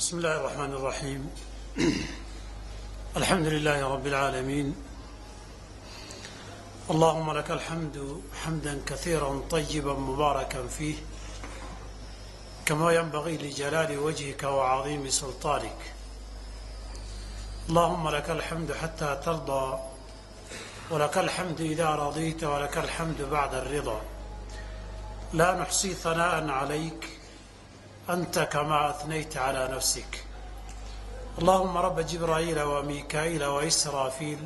بسم الله الرحمن الرحيم الحمد لله رب العالمين اللهم لك الحمد حمدا كثيرا طيبا مباركا فيه كما ينبغي لجلال وجهك وعظيم سلطانك اللهم لك الحمد حتى ترضى ولك الحمد إذا رضيت ولك الحمد بعد الرضا لا نحصي ثناء عليك أنت كما أثنيت على نفسك اللهم رب جبرائيل وميكائيل وإسرافيل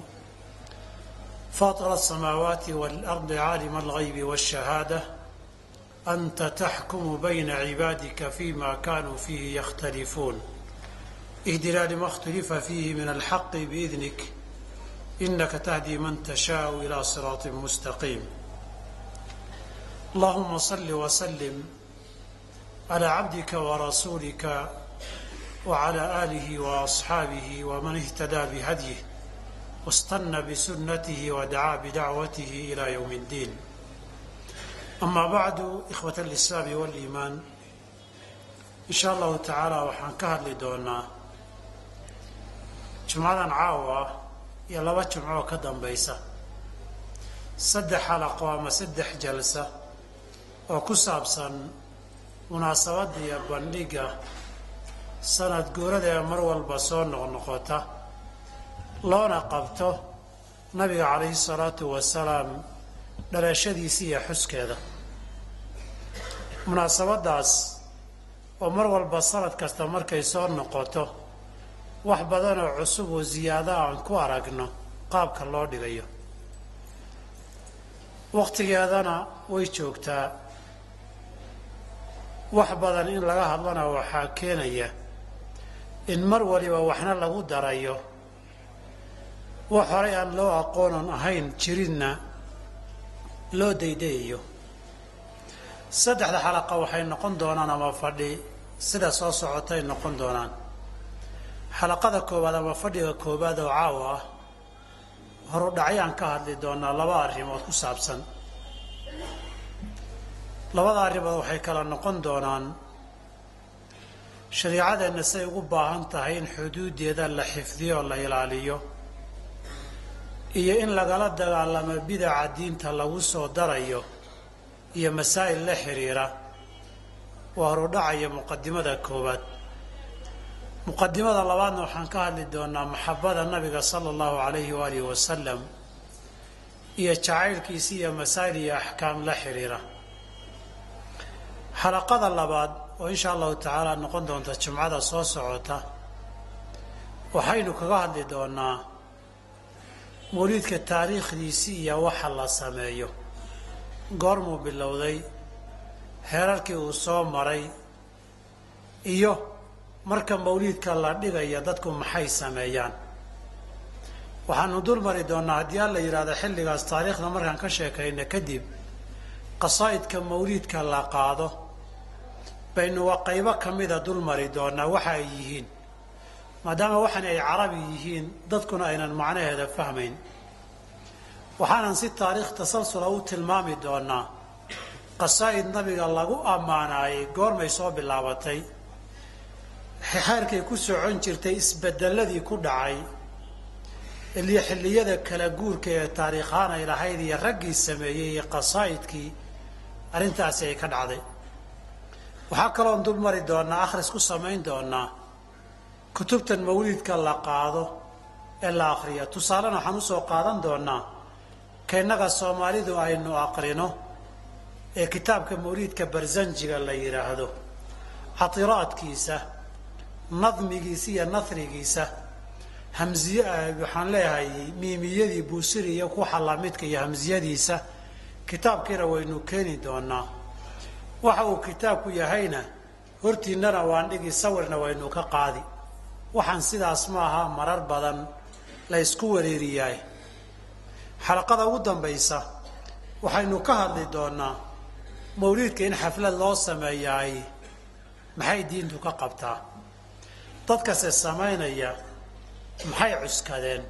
فاطر السماوات والأرض عالم الغيب والشهادة أنت تحكم بين عبادك فيما كانوا فيه يختلفون اهدنا لما اختلف فيه من الحق بإذنك إنك تهدي من تشاء إلى صراط مستقيم اللهم صل وسلم على عبدك ورسولك وعلى آله وأصحابه ومن اهتدى بهديه واستنى بسنته ودعا بدعوته إلى يوم الدين أما بعد إخوة الإسلام والإيمان إن شاء الله تعالى waxaan ka hadli doonaa jumcadan caawa iyo laba jumco ka dambaysa saddex xalaqo ama saddex jalsa oo ku saabsan munaasabadda iyo bandhigga sanad guurada ee mar walba soo noqnoqota loona qabto nabiga calayhi salaatu wasalaam dhalashadiisa iyo xuskeeda. Munaasabaddaas oo mar walba sanad kasta markay soo noqoto wax badanoo cusub oo ziyaado aan ku aragno qaabka loo dhigayo. Wakhtigeedana way joogtaa wax badan in laga hadlana waxaa keenaya in mar waliba waxna lagu darayo. Wax horey aan loo aqoonon ahayn jirinna loo daydayayo. Saddexda xalaqa waxay noqon doonaan ama fadhi sida soo socotay noqon doonaan. Xalaqada koowaad ama fadhiga koowaad oo caawa ah horudhacyaan ka hadli doonaa laba arrimood ku saabsan labada arrimood waxay kala noqon doonaan shariicadeenna siday ugu baahan tahay in xuduuddeeda la xifdiyo oo la ilaaliyo iyo in lagala dagaalamo bidaca diinta lagu soo darayo iyo masaa'il la xidhiira waa horudhacaya muqadimada koowaad. Muqadimada labaadna waxaan ka hadli doonaa maxabada nabiga sala allahu calayhi waalihi wasalam iyo jacaylkiisa iyo masaa'il iyo axkaam la xidhiira xalaqada labaad oo insha allahu tacaala noqon doonta jumcada soo socota waxaynu kaga hadli doonaa mawliidka taariikhdiisii iyo waxa la sameeyo. Goormuu bilowday heerarkii uu soo maray iyo marka mawliidka la dhigaya dadku maxay sameeyaan? Waxaanu dul mari doonaa haddii alla yidhahdo xilligaas taariikhda markaan ka sheekayna kadib qasaa'idka mawliidka la qaado baynu waa qaybo ka mida dul mari doonaa waxa ay yihiin maadaama waxan ay carabi yihiin dadkuna aynan macnaheeda fahmayn. Waxaanan si taariikh tasalsula u tilmaami doonaa qasaa'id nabiga lagu ammaanaayay goormay soo bilaabatay. Xeerkay ku socon jirtay isbedeladii ku dhacay iyo xilliyada kala guurka ee taariikhaan ay lahayd iyo raggii sameeyey iyo qasaa'idkii arrintaasi ay ka dhacday waxaa kaloon dul mari doonaa akhris ku samayn doonaa kutubtan mawliidka la qaado ee la akhriyo. Tusaalena waxaan u soo qaadan doonaa ka innaga soomaalidu aynu aqrino ee kitaabka mawliidka barsanjiga la yidhaahdo catiraadkiisa nadmigiisa iyo nasrigiisa hamziye waxaan leeyahay miimiyadii buusiri iyo kuxa lamidka iyo hamsiyadiisa kitaabkiina waynu keeni doonaa waxa uu kitaabku yahayna hortiinnana waan dhigi sawirna waynu ka qaadi. Waxaan sidaas ma aha marar badan la ysku wareeriyaay xalaqada ugu dambaysa waxaynu ka hadli doonaa mawliidka in xaflad loo sameeyaay maxay diintu ka qabtaa? Dadkase samaynaya maxay cuskadeen?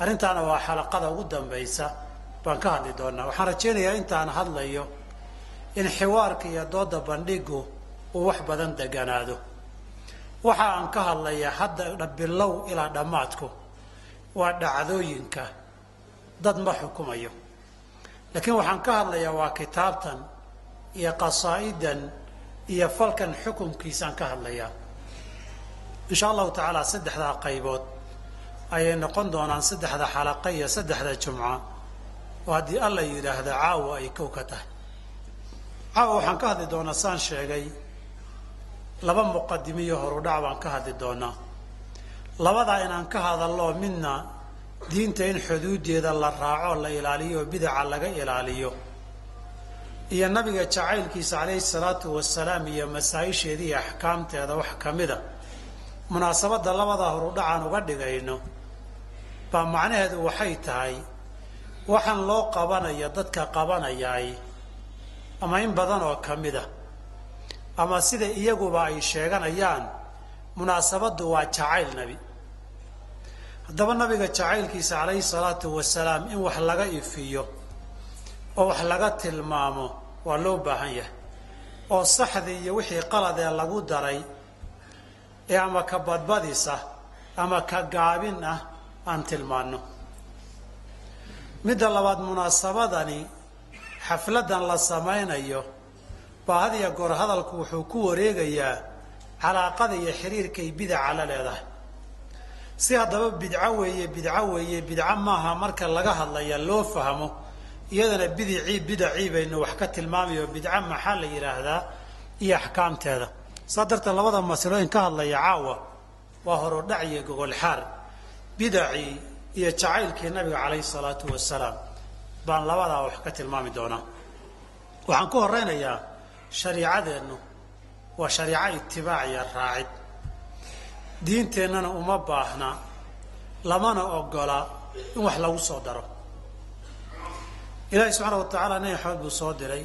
Arrintaana waa xalaqada ugu dambaysa baan ka hadli doonaa. Waxaan rajaynayaa intaan hadlayo in xiwaarka iyo dooda bandhigu uu wax badan deganaado. Waxa aan ka hadlayaa hadda bilow ilaa dhammaadku waa dhacdooyinka dad ma xukumayo. Laakiin waxaan ka hadlayaa waa kitaabtan iyo qasaa'idan iyo falkan xukunkiisaan ka hadlayaa insha allahu tacaala saddexdaa qaybood ayay noqon doonaan saddexda xalaqa iyo saddexda jumca. Oo haddii alla yidhaahda caawa ay kow ka tahay caawa waxaan ka hadli doonaa saan sheegay. Laba muqadimiyo horudhac baan ka hadli doonaa. Labadaa inaan ka hadallo midna diinta in xuduudeeda la raaco la ilaaliyo oo bidaca laga ilaaliyo. Iyo nabiga jacaylkiisa calayhi salaatu wasalaam iyo masaa-isheeda iyo axkaamteeda wax ka mida. Munaasabadda labadaa horudhacaan uga dhigayno baa macnaheedu waxay tahay waxaan loo qabanaya dadka qabanayaay ama in badan oo ka mida ama sida iyaguba ay sheeganayaan munaasabaddu waa jacayl nebi haddaba nabiga jacaylkiisa calayhi salaatu wasalaam in wax laga ifiyo oo wax laga tilmaamo waa loo baahan yahay. Oo saxdii iyo wixii qaladee lagu daray ee ama ka badbadis ah ama ka gaabin ah aan tilmaanno. Midda labaad munaasabadani xafladan la samaynayo baa had iyo goor hadalku wuxuu ku wareegayaa calaaqada iyo xiriirkay bidaca la leedahay. Si haddaba bidco weeye bidco weeye bidco maaha marka laga hadlaya loo fahmo iyadana bidicii bidacii baynu wax ka tilmaamayo bidco maxaa la yidhaahdaa iyo axkaamteeda. Saa darteed labada masalooyin ka hadlaya caawa waa horudhac iyo gogolxaar bidacii iyo jacaylkii nabiga calayhi salaatu wasalaam baan labadaa wax ka tilmaami doonaa waxaan ku horeynayaa shariicadeennu waa shariico itibaac iyo raacid. Diinteennana uma baahna lamana ogola in wax lagu soo daro. Ilaahi subxaana wa tacaala nebi maxamed buu soo diray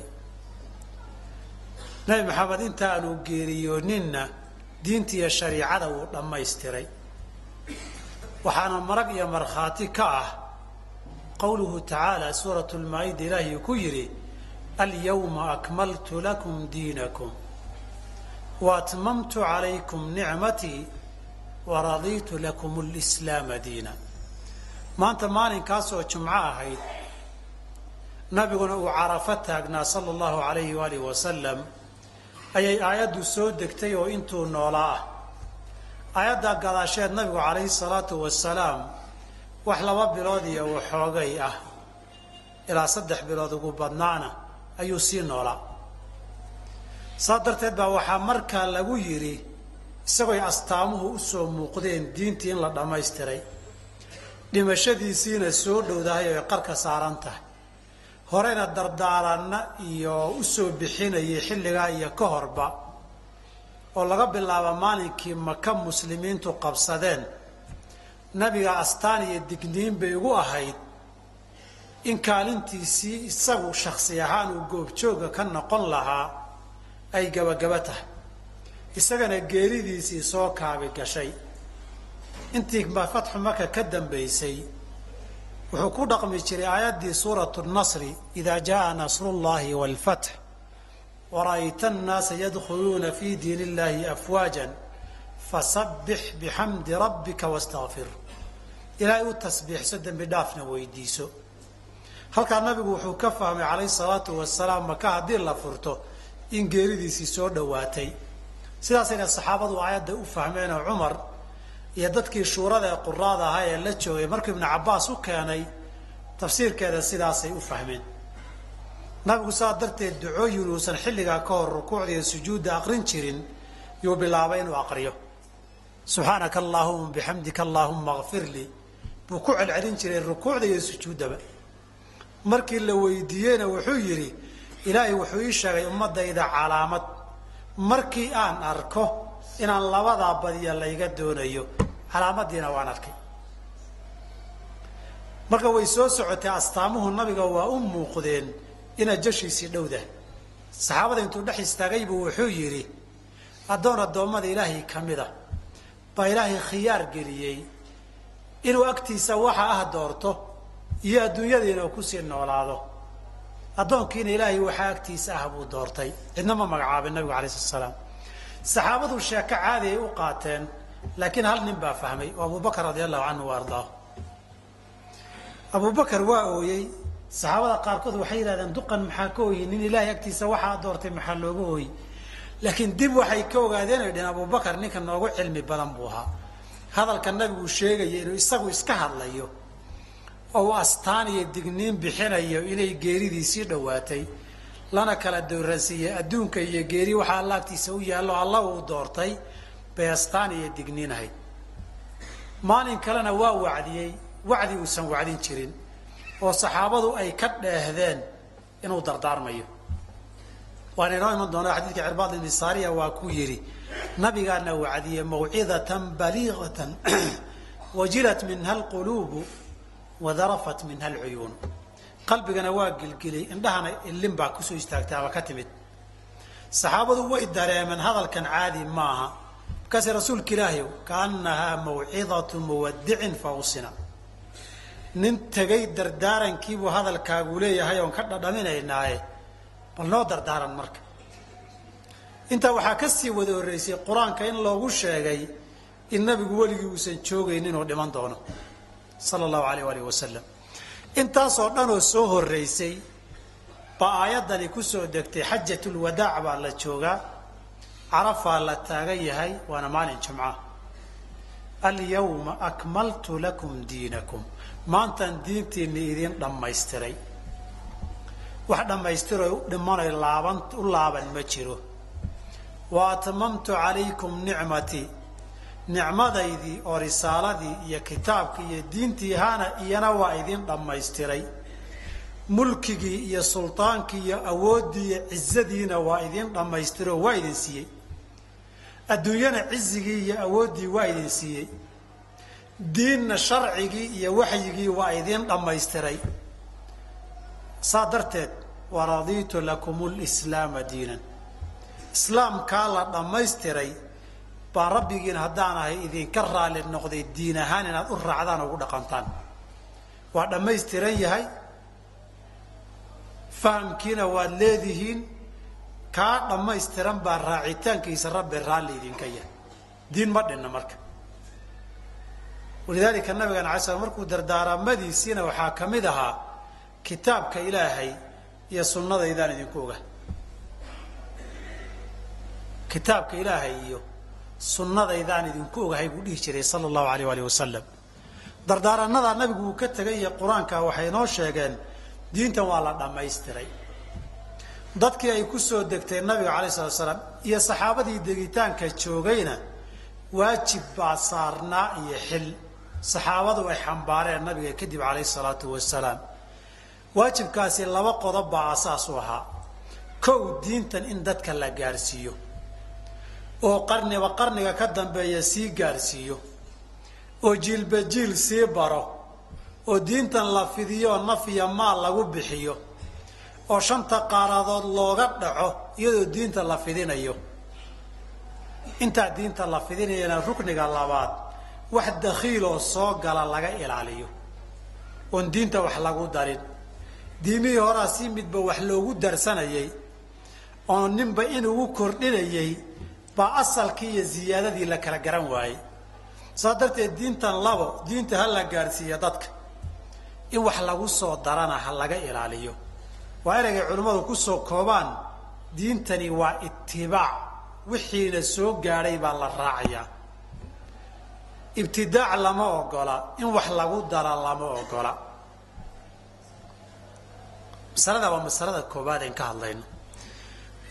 nebi maxamed inta aanu geeriyooninna diinta iyo shariicada wuu dhammaystiray. Waxaana marag iyo markhaati ka ah qowluhu tacaala suuratu lmaa-ida ilaahi ku yidhi alyawma akmaltu lakum diinakum wa atmamtu calaykum nicmatii wa radiitu lakum lislaama diina. Maanta maalinkaasoo jumco ahayd nabiguna uu carafo taagnaa sala allahu alayhi waalihi wasalam ayay aayaddu soo degtay oo intuu noolaa ah. Aayaddaa gadaasheed nabigu calayhi salaatu wasalaam wax laba bilood iyo waxoogay ah ilaa saddex bilood ugu badnaana ayuu sii noolaa. Saa darteed baa waxaa markaa lagu yidhi isagooy astaamuhu u soo muuqdeen diintii in la dhammaystiray. Dhimashadiisiina soo dhowdahay oo ay qarka saaran tahay. Horeyna dardaaranna iyo u soo bixinayay xilligaa iyo ka horba oo laga bilaabo maalinkii maka muslimiintu qabsadeen nabiga astaan iyo digniin bay ugu ahayd. In kaalintiisii isagu shaksi ahaan uu goobjooga ka noqon lahaa ay gabagaba tahay. Isagana geeridiisii soo kaabi gashay. Intii fatxu maka ka dambaysay wuxuu ku dhaqmi jiray aayaddii suuratu nasri idaa jaaa nasrullahi waalfatx wara'ayta annaasa yadkhuluuna fii diin illahi afwaajan fasabbix bixamdi rabbika wastakfir ilaahay u tasbiixso dembi dhaafna weydiiso. Halkaa nabigu wuxuu ka fahmay calayhi salaatu wasalaam maka haddii la furto in geeridiisii soo dhowaatay sidaasayna saxaabadu aayadda u fahmeenoo cumar iyo dadkii shuurada ee quraada ahaa ee la joogay markuu ibnu cabbaas u keenay tafsiirkeeda sidaasay u fahmeen. Nabigu saa darteed ducooyin uusan xilligaa ka hor rukuucda iyo sujuudda aqrin jirin yuu bilaabay inuu aqriyo. Subxaanaka allaahuma bixamdika allaahuma kfir lii buu ku celcelin jiray rukuucda iyo sujuuddaba. Markii la weydiiyeyna wuxuu yidhi ilaahay wuxuu ii sheegay ummadayda calaamad. Markii aan arko inaan labadaa badiya layga doonayo calaamadiina waan arkay. Marka way soo socotay astaamuhu nabiga waa u muuqdeen inaad jashiisii dhowdah saxaabada intuu dhex istaagay buu wuxuu yidhi addoon addoommada ilaahay ka mida baa ilaahay khiyaar geliyey inuu agtiisa waxa ah doorto iyo adduunyadiina uu ku sii noolaado. Addoonkiina ilaahay waxaa agtiisa ah buu doortay. Cidna ma nabigu alay slat slaam saxaabadu sheeko caadi ay u qaateen laakiin hal nin baa fahmay oo abubakar radia allahu canhu wa ardaahu abubakar waa ooyey saxaabada qaarkood waxay yidhahdeen duqan maxaa ka ooyi nin ilaahay agtiisa waxaa doortay maxaa looga ooyi laakiin dib waxay ka ogaadeen ay dheheen abubakar ninka noogu cilmi badan buu ahaa hadalka nabigu sheegaya inuu isagu iska hadlayo oo uu astaan iyo digniin bixinayo inay geeridiisii dhowaatay. Lana kala dooransiiyey adduunka iyo geeri waxaa alla agtiisa u yaallo alla uu doortay bay astaan iyo digniin ahayd. Maalin kalena waa wacdiyey wacdi uusan wacdin jirin oo saxaabadu ay ka dheehdeen inuu dardaarmayo. Waan inoo iman doonaa xadiidka cirbaad ibni saariya waa ku yidhi nabigaana wacdiye mawcidatan baliiqatan wajilat minha alquluubu wadarafat minha alcuyuun qalbigana waa gilgilay indhahana illin baa ku soo istaagtay ama ka timid. Saxaabadu way dareemeen hadalkan caadi maaha. Markaase rasuulka ilaahiy kaanahaa mawcidatu muwadicin fausina nin tegay dardaarankiibuu hadalkaagu leeyahay oon ka dhadhaminaynaaye bal noo dardaaran marka intaa waxaa ka sii wada horreysay qur'aanka in loogu sheegay in nabigu weligii uusan joogaynin oo dhiman doono sala allahu alayh alih wasalam intaasoo dhanoo soo horreysay baa aayaddani ku soo degtay xajatulwadaac baa la joogaa. Carafaa la taagan yahay waana maalin jumca. Alyawma akmaltu lakum diinakum. Maantaan diintiinni idiin dhammaystiray. Wax dhammaystiroo dhimanay laaban u laaban ma jiro wa atmamtu calaykum nicmatii nicmadaydii oo risaaladii iyo kitaabkii iyo diintii ahaana iyana waa idiin dhammaystiray. Mulkigii iyo sultaankii iyo awooddii iyo cizadiina waa idiin dhammaystiroo waa idin siiyey. Adduunyana cizigii iyo awooddii waa idin siiyey. Diinna sharcigii iyo waxyigii waa idiin dhammaystiray. Saa darteed waradiitu lakum lislaama diinan islaamkaa la dhammaystiray baan rabbigiin haddaan ahay idinka raalli noqday diin ahaan inaad u raacdaan oo ugu dhaqantaan. Waa dhammaystiran yahay. Fahamkiina waad leedihiin kaa dhammaystiran baa raacitaankiisa rabbi raalli idinka yahay. Diin ma dhinna marka. Walidaalika nabigan alay slam markuu dardaaramadiisiina waxaa ka mid ahaa kitaabka ilaahay iyo sunnadaydaan idinku oga kitaabka ilaahay iyo sunnadaydaan idinku ogahay buu dhihi jiray sala allahu alayh alih wasalam dardaaranadaa nabigu uu ka tegay iyo qur'aanka waxay noo sheegeen diintan waa la dhammaystiray. Dadkii ay ku soo degtay nabiga alay slat slaam iyo saxaabadii degitaanka joogayna waajib baa saarnaa iyo xil. Saxaabadu ay xambaareen nabiga kadib calayhi salaatu wasalaam waajibkaasi laba qodob baa asaas u ahaa. Kow diintan in dadka la gaarsiiyo oo qarniba qarniga ka dambeeya sii gaarsiiyo oo jiilba jiil sii baro oo diintan la fidiyo naf iyo maal lagu bixiyo oo shanta qaaradood looga dhaco iyadoo diinta la fidinayo. Intaa diinta la fidinayana rukniga labaad wax dakhiiloo soo gala laga ilaaliyo. Oon diinta wax lagu darin. Diimihii horaa si midba wax loogu darsanayay oo ninba inugu kordhinayay baa asalkii iyo ziyaadadii la kala garan waayey. Saa darteed diintan labo diinta ha la gaadhsiiya dadka. In wax lagu soo darana ha laga ilaaliyo. Waa inaygay culimmadu ku soo koobaan diintani waa itibaac wixiina soo gaadhay baa la raacayaa. Ibtidaac lama ogola in wax lagu dara lama ogola. Masalada waa masalada koobaad en ka hadlayno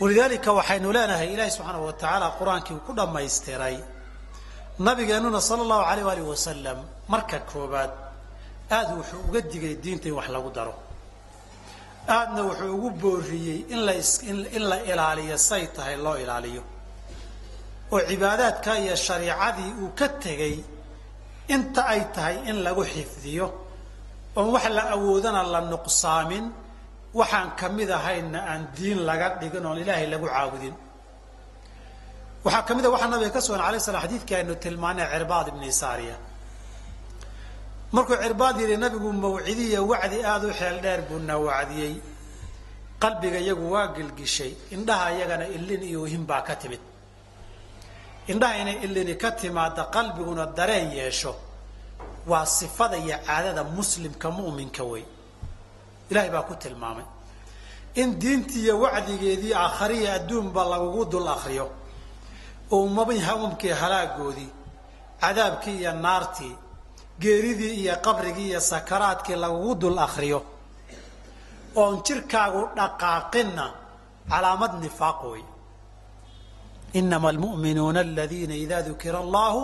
walidaalika waxaynu leenahay ilaahi subxaanahu wa tacaala qur'aankii ku dhammaystiray nabigeennuna sala allahu alayh alih wasalam marka koobaad aada wuxuu uga digay diinta in wax lagu daro. Aadna wuxuu ugu booriyey in la in la ilaaliyo say tahay loo ilaaliyo. Oo cibaadaadka iyo shariicadii uu ka tegey inta ay tahay in lagu xifdiyo oon wax la awoodana la nuqsaamin waxaan ka mid ahayna aan diin laga dhigin oon ilaahay lagu caabudin. Waxaa ka mid a waxaa nabiga ka sugan alay slam xadidkii aynu tilmaanay cirbaad ibni saariya markuu cirbaad yidhi nabigu mawcidiya wacdi aada u xeel dheer buuna wacdiyey. Qalbiga iyagu waa gilgishay. Indhaha iyagana illin iyo ohin baa ka timid. Indhaha inay ilini ka timaada qalbiguna dareen yeesho. Waa sifada iyo caadada muslimka mu'minka wey ilaahay baa ku tilmaamay. In diintii iyo wacdigeedii aakhariya adduunba lagugu dul akriyo umamkii halaagoodii cadaabkii iyo naartii geeridii iyo qabrigii iyo sakaraadkii lagugu dul akriyo oon jirkaagu dhaqaaqinna calaamad nifaaq wey inama almu'minuuna aladiina idaa dukira allahu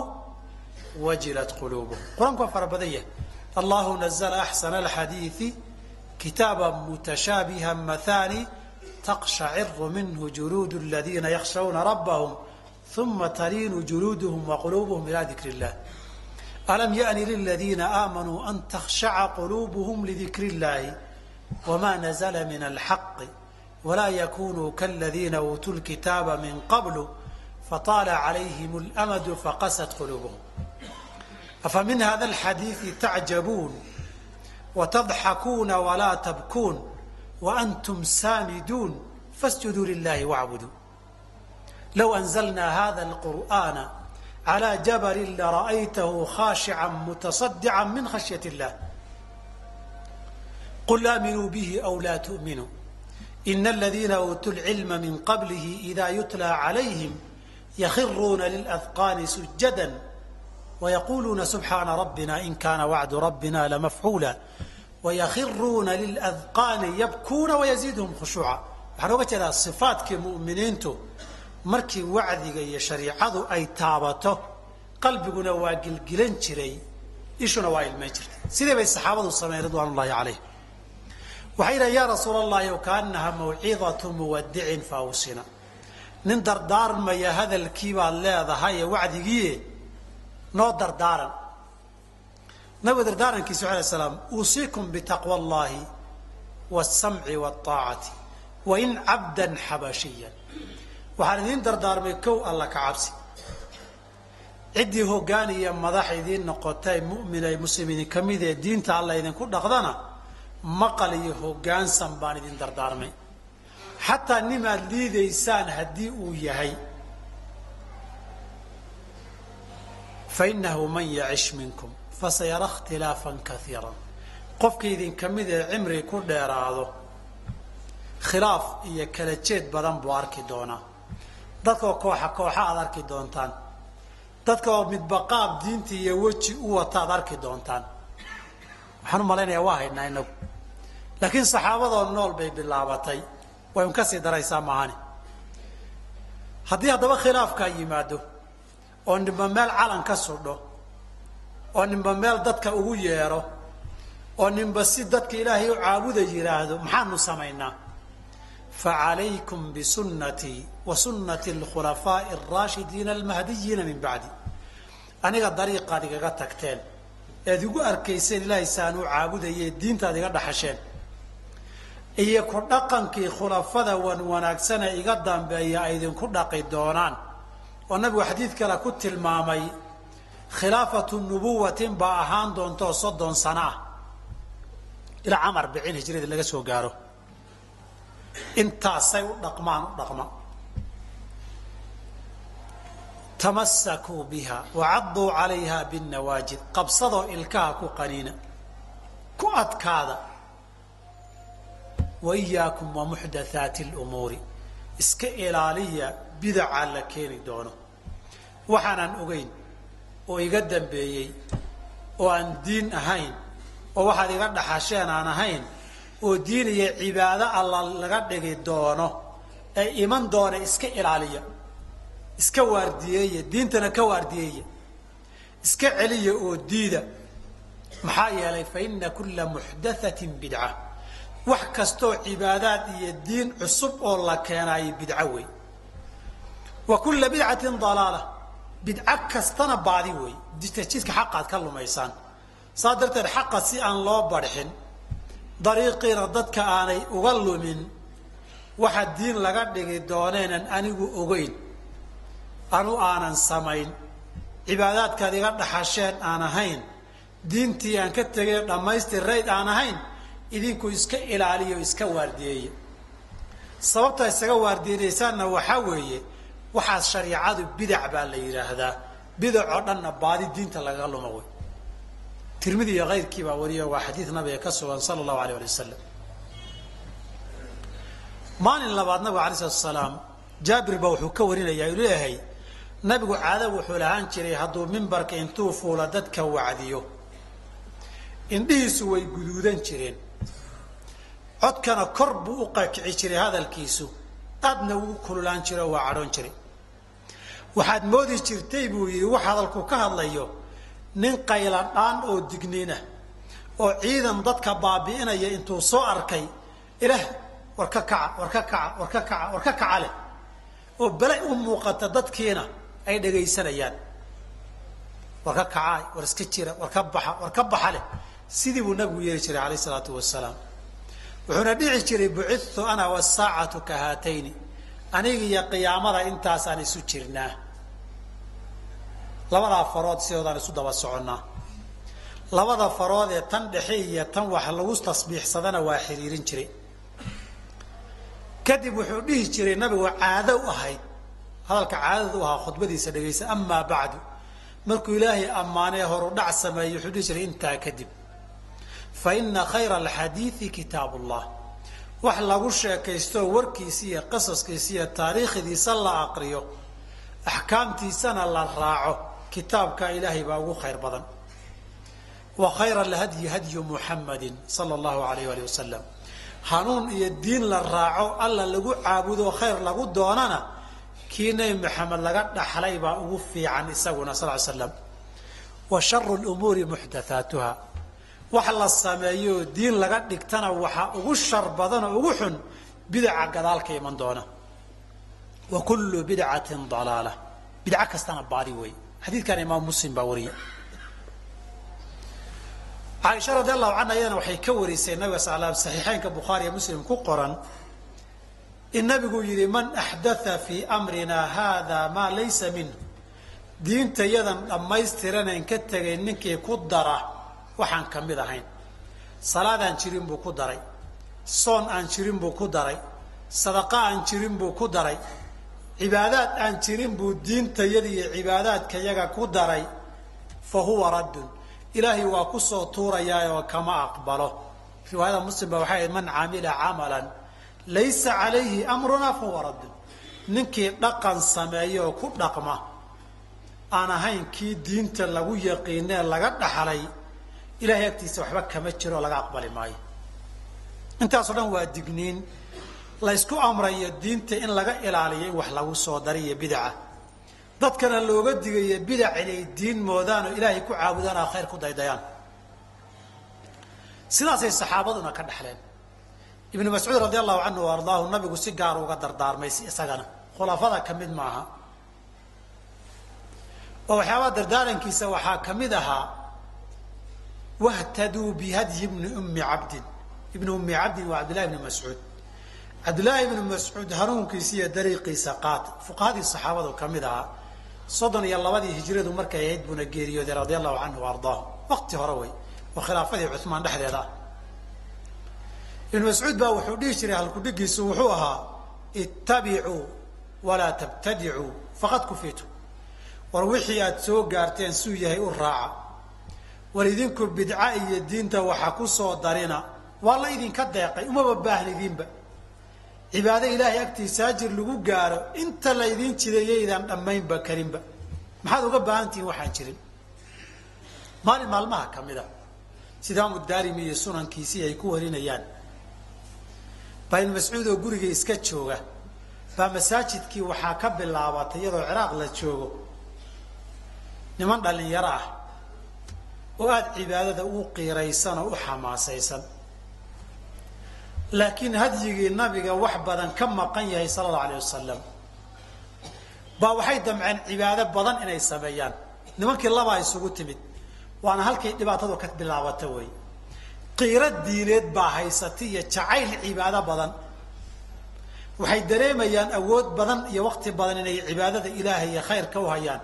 wajilat quluubuhum. Qur'aanku waa fara badan yahay. Allahu nazla axsana alxadiidi kitaaba mutashaabiha mathani taqshaciru minhu juluudu aladiina yakhshawna rabbahum uma taliinu juluuduhum waquluubuhum ila dikr illah alam yani liladiina aamanuu an takhshaca quluubuhum lidikri illahi wma nazla min alxaqi wla yakunuu kaladiina uutuu lkitaaba min qablu fطaala calayhim اlamadu faqasat quluubuhum afa min hada alxadiidi tacjabuun watadxakuuna walaa tabkuun waantum saamiduun fasjuduu lilahi wacbuduu low anzlna hada اlqur'ana عlى jabali lara'aytahu khashica mutaصadica min khashyaة اllah qul aaminuu bihi aw laa tu'minuu ina aladiina uutuu lcilma min qablihi ida yutlى calayhim yakhiruuna liladqaani sujada wayaquluuna subxaana rabbina in kaana wacdu rabbina lamafcuula wayakhiruuna liladqaani yabkuuna wayaziiduhum khushuuca waxaan oga jeedaa sifaatkii mu'miniintu markii wacdiga iyo shariicadu ay taabato qalbiguna waa gilgilan jiray ishuna waa ilmayn jirtay sidii bay saxaabadu sameyen ridwaan ullahi calayh waxay yidhahen yaa rasuul allahi kaanaha mawcidatu muwadicin faawsina nin dardaarmaya hadalkii baad leedahay ee wacdigiie noo dardaaran. Nabiga dardaarankiisa ala slaam uusiikum bitaqwa allahi wاsamci wاaacati wain cabdan xabashiyan waxaan idiin dardaarmay kow alla ka cabsi. Ciddii hoggaan iyo madax idiin noqotay mu'min ay muslimiin ka mid ee diinta alla idinku dhaqdana maqal iyo hoggaansan baan idin dardaarmay. Xataa nimaad liidaysaan haddii uu yahay fainahu man yacish minkum fasayara ikhtilaafan kaiira qofka idinka mid ee cimri ku dheeraado khilaaf iyo kala jeed badan buu arki doonaa dadkoo kooxa kooxa aad arki doontaan dadka oo midba qaab diinta iyo weji u wata ad arki doontaan waxaan u malaynayaa waa haydnaa inagu laakiin saxaabadoo nool bay bilaabatay way un ka sii daraysaa maahani haddii haddaba khilaafkaa yimaado oo ninba meel calan ka sudho oo ninba meel dadka ugu yeedho oo ninba si dadka ilaahay u caabuda yidhaahdo maxaanu samaynaa? Facalaykum bisunnatii wa sunnati alkhulafaa'i alraashidiina almahdiyiina min bacdi. Aniga dariiqaad igaga tagteen eed igu arkayseen ilaahay saan u caabudayee diintaad iga dhaxasheen. Iyo ku dhaqankii khulafada wan wanaagsane iga dambeeya ay idinku dhaqi doonaan oo nabigu xadiid kale ku tilmaamay khilaafatu nubuwatin baa ahaan doontaoo soddon sano ah ilaa camar bicin hijrada laga soo gaaro. Intaasay u dhaqmaan u dhaqma tamasakuu biha wacaduu calayha binnawaajid qabsadoo ilkaha ku qaniina ku adkaada. Wa wa muxdathaati lumuuri iska ilaaliya bidaca la keeni doono waxaanaan ogeyn oo iga dambeeyey oo aan diin ahayn oo waxaad iga dhaxasheen aan ahayn oo diin iyo cibaado alla laga dhigi doono ee iman doona iska ilaaliya iska waardiyeeya diintana ka waardiyeeya iska celiya oo diida. Maxaa yeelay fa ina kulla muxdathatin bidca. Wax kastoo cibaadaad iyo diin cusub oo la keenaayo bidco wey wa kulla bidcatin dalaala bidco kastana baadi wey jidka xaqaad ka lumaysaan. Saas darteed xaqa si aan loo barxin dariiqiina dadka aanay uga lumin waxa diin laga dhigi dooneenan anigu ogeyn. Anu aanan samayn. Cibaadaadkaad iga dhaxasheen aan ahayn. Diintii aan ka tegay dhammaystirayd aan ahayn idinku iska ilaaliyo iska waardiyeeya sababta isaga waardiinaysaanna waxaa weeye waxaas shariicadu bidac baa la yidhaahdaa bidac oo dhanna baadi diinta lagaga luma wey tirmidi iyo kayrkii baa wariyo waa xadiid nabiga ka sugan sala allahu alay ali wasalam maalin labaad nabigu alay slatu salaam jaabir baa wuxuu ka warinayaa uu leeyahay nabigu caado wuxuu lahaan jiray hadduu mimbarka intuu fuula dadka wacdiyo. Indhihiisu way guduudan jireen. Codkana kor buu u qakici jiray hadalkiisu. Aadna uu kululaan jiro waa cadhoon jiray waxaad moodi jirtay buu yidhi wax hadalku ka hadlayo nin qayladhaan oo digniina oo ciidan dadka baabi'inaya intuu soo arkay ilaah war ka kaca war ka kaca war ka kaca war ka kaca leh oo bele u muuqata dadkiina ay dhagaysanayaan. War ka kacaay war iska jira war ka baxa war ka baxa leh. Sidii buu nabigu yeeli jiray alayh isalaatu wasalaam. Wuxuuna dhici jiray bucidtu ana wasaacatu ka haatayni aniga iyo qiyaamada intaasaan isu jirnaa. Labadaa farood sidoodaan isu daba soconnaa. Labada farood ee tan dhexe iyo tan wax lagu tasbiixsadana waa xiriirin jiray. Kadib wuxuu dhihi jiray nabigu caado u ahayd. Hadalka caadada u ahaa khudbadiisa dhegaysa amaa bacdu. Markuu ilaahay ammaanee horu dhac sameeyey wuxuu dhihi jiray intaa kadib. Fa ina khayra alxadiidi kitaab ullah wax lagu sheekaystoo warkiisa iyo qasaskiisa iyo taariikhdiisa la aqriyo axkaamtiisana la raaco. Kitaabka ilaahay baa ugu khayr badan. Wa khayra alhadyi hadyu muxamadin sala allahu alayh ali wasalam hanuun iyo diin la raaco alla lagu caabudo khayr lagu doonana kii nebi maxamed laga dhaxlay baa ugu fiican isaguna sal slam wa sharu lumuuri muxdathaatuha wax la sameeyo diin laga dhigtana waxaa ugu shar badan oo ugu xun bidaca gadaalka iman doona. Wa kullu bidcatin dalaala. Bidco kastana baadi wey xadiidkan imaam muslim baa wariya caaisha radi allahu canha iyadana waxay ka warisay nabiga sal saxiixeynka bukhaari iyo muslim ku qoran in nabigu yihi man axdatha fii amrina hada maa laysa minhu diinta yadan dhammaystiranayn ka tegay ninkii ku dara waxaan ka mid ahayn. Salaad aan jirin buu ku daray. Soon aan jirin buu ku daray. Sadaqa aan jirin buu ku daray. Cibaadaad aan jirin buu diintayada iyo cibaadaadka yaga ku daray. Fa huwa raddun. Ilaahay waa ku soo tuurayaa oo kama aqbalo. Riwaayada muslim ba waxay ahayd man camila camalan laysa calayhi amrunaa fa huwa raddun. Ninkii dhaqan sameeya oo ku dhaqma aan ahayn kii diinta lagu yaqiinee laga dhaxlay ilahay agtiisa waxba kama jiro oo laga aqbali maayo. Intaasoo dhan waa digniin. Laysku amrayo diinta in laga ilaaliyo in wax lagu soo dariyo bidaca dadkana looga digayo bidac inay diin moodaan oo ilaahay ku caabudaan oo khayr ku daydayaan. Sidaasay saxaabaduna ka dhaxleen. Ibnu mascuud radi allahu canhu wa ardaahu nabigu si gaar uga dardaarmay si isagana. Khulafada ka mid maaha. Oo waxyaabaa dardaarankiisa waxaa ka mid ahaa wahtaduu bihadyi bni ummi cabdin ibni ummi cabdin waa cabdillahi ibni mascuud cabdillaahi ibni mascuud hanuunkiisa iyo dariiqiisa qaata fuqahadii saxaabadu ka mid ahaa soddon iyo labadii hijradu markay ahayd buuna geeriyooday radia allahu canhu ardaahu waqti hore wey oo khilaafadii cumaan dhexdeeda ah ibnu mascuud baa wuxuu dhihi jiray halkudhigiisu wuxuu ahaa ittabicuu walaa tabtadicuu faqad kufiitu war wixii aad soo gaarteen suu yahay u raaca war idinku bidca iyo diinta waxa ku soo darina. Waa la idinka deeqay umaba baahnidiinba. Cibaado ilaahay agtiisa ajir lagu gaaro inta laydiin jideeyaydaan dhammaynba karinba. Maxaad uga baahan tihiin waxaan jirin. Maalin maalmaha ka mid a sida daarimi iyo sunankiisii ay ku warinayaan. Baa ibnu mascuud oo guriga iska jooga baa masaajidkii waxaa ka bilaabatay iyadoo ciraaq la joogo. Niman dhalinyaro ah oo aada cibaadada u qiiraysan oo u xamaasaysan. Laakiin hadyigii nabiga wax badan ka maqan yahay sala allau alayh wasalam baa waxay damceen cibaado badan inay sameeyaan. Nimankii labaa isugu timid. Waana halkay dhibaatadu ka bilaabata wey qiiro diineed baa haysata iyo jacayl cibaado badan. Waxay dareemayaan awood badan iyo waqti badan inay cibaadada ilaahay iyo khayrka u hayaan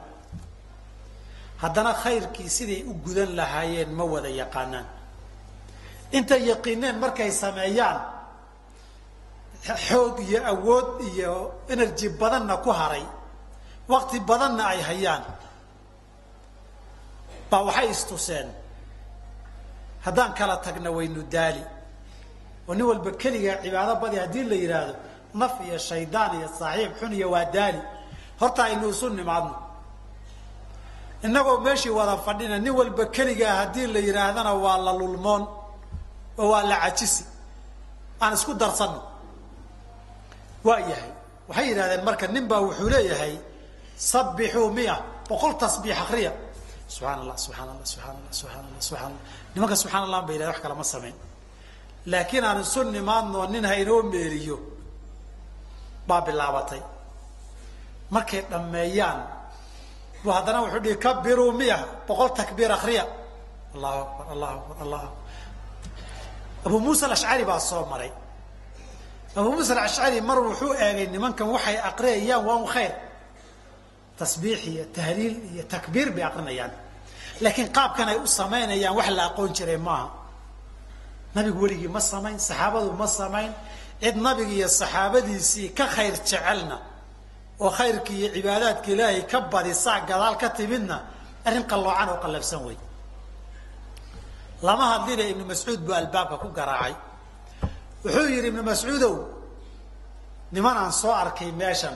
haddana khayrkii siday u gudan lahaayeen ma wada yaqaanaan. Intay yaqiineen markay sameeyaan xoog iyo awood iyo energy badanna ku haray wakti badanna ay hayaan baa waxay istuseen haddaan kala tagna waynu daali. Oo nin walba keligaa cibaado badi haddii la yidhaahdo naf iyo shaydaan iyo saaxiib xun iyo waa daali. Horta aynu isu nimaadno innagoo meeshii wada fadhina nin walba keligaa haddii la yidhaahdana waa la lulmoon oo waa la cajisi. Aan isku darsanno. Waa yahay. Waxay yidhahdeen marka nin baa wuxuu leeyahay sabbixuu miya boqol tasbiix akriya subxaan allah subxaan allah subxaan allah subxaan allah subxaan allah nimanka subxaan allah ba yidhahda wax kalama samayn. Laakiin aan isu nimaadnoo nin ha inoo meeriyo baa bilaabatay. Markay dhammeeyaan bu haddana wuxuu dhihi kabiruu miya boqol takbiir akriya allahu akbar allahu akbar allahu akbar. Abu muusa alashcari baa soo maray. Abu muusa alashcari mar wuxuu eegay nimankan waxay aqriyayaan waa khayr. Tasbiix iyo tahliil iyo takbiir bay aqrinayaan. Laakiin qaabkan ay u samaynayaan wax la aqoon jiray maaha. Nabigu weligii ma samayn saxaabadu ma samayn. Cid nabiga iyo saxaabadiisii ka khayr jecelna oo khayrkii iyo cibaadaadka ilaahay ka badisaa gadaal ka timidna arrin qalloocan oo qallabsan wey lama hadlina ibnu mascuud buu albaabka ku garaacay. Wuxuu yidhi ibnu mascuudow niman aan soo arkay meeshan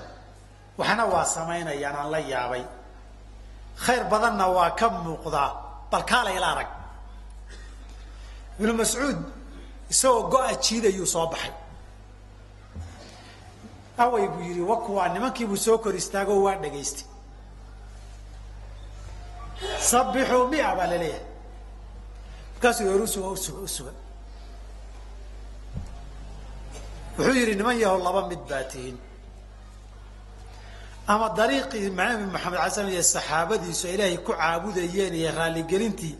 waxna waa samaynayaan aan la yaabay. Khayr badanna waa ka muuqdaa bal kaala ila arag. Ibnu mascuud isagoo go-a jiidayuu soo baxay away buu yidhi wa kuwaa nimankiibuu soo kor istaago waa dhagaystay sabbixuu mia baa la leeyahay. Markaasuu hor usuga usuga usuga wuxuu yidhi niman yahow laba mid baa tihiin. Ama dariiqii nabi maxamed ala slam iyo saxaabadiisu ay ilaahay ku caabudayeen iyo raalligelintii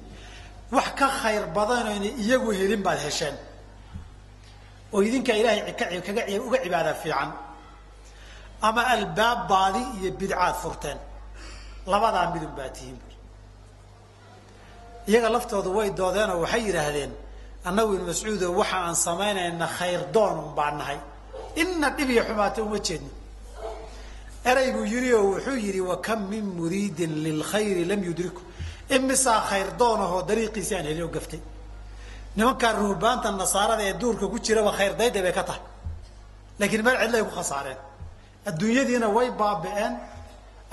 wax ka khayr badanayna iyagu helin baad hesheen oo idinkaa ilaahay kaga uga cibaada fiican ama albaab baadi iyo bidcaad furteen. Labadaa midun baa tihiin iyaga laftoodu way doodeenoo waxay yidhaahdeen annagu ibnu mascuudo waxa aan samaynayna khayr doonun baa nahay. Ina dhib iyo xumaata uma jeedno erey buu yidhi oo wuxuu yidhi wakam min muriidin lilkhayri lam yudriku. Imisaa khayr doonahoo dariiqiisi aan helin oo gaftay. Nimankaa ruhbaanta nasaarada ee duurka ku jiraba khayr dayda bay ka tahay. Laakiin meel cidlay ku khasaareen adduunyadiina way baabi'een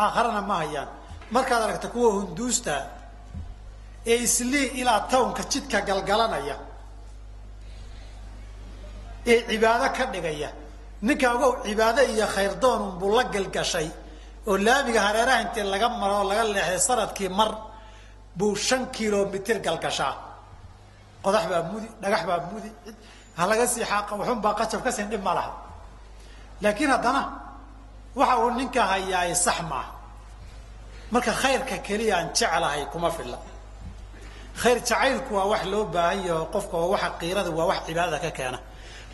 aakharana ma hayaan. Markaad aragta kuwa hunduusta ee islii ilaa townka jidka galgalanaya ee cibaado ka dhigaya ninka ogow cibaado iyo khayr doon unbuu la galgashay oo laamiga hareeraha intii laga maro oo laga leexday sannadkii mar buu shan kilomitir galgashaa. Qodax baa mudi dhagax baa mudi ha laga sii xaaqa waxun baa qajab ka siin dhib ma laha. Laakiin haddana waxa uu ninka hayaay sax maaha marka khayrka keliya aan jeclahay kuma filla. Khayr jacaylku waa wax loo baahan yaho qofka oo waxa qiirada waa wax cibaadada ka keena.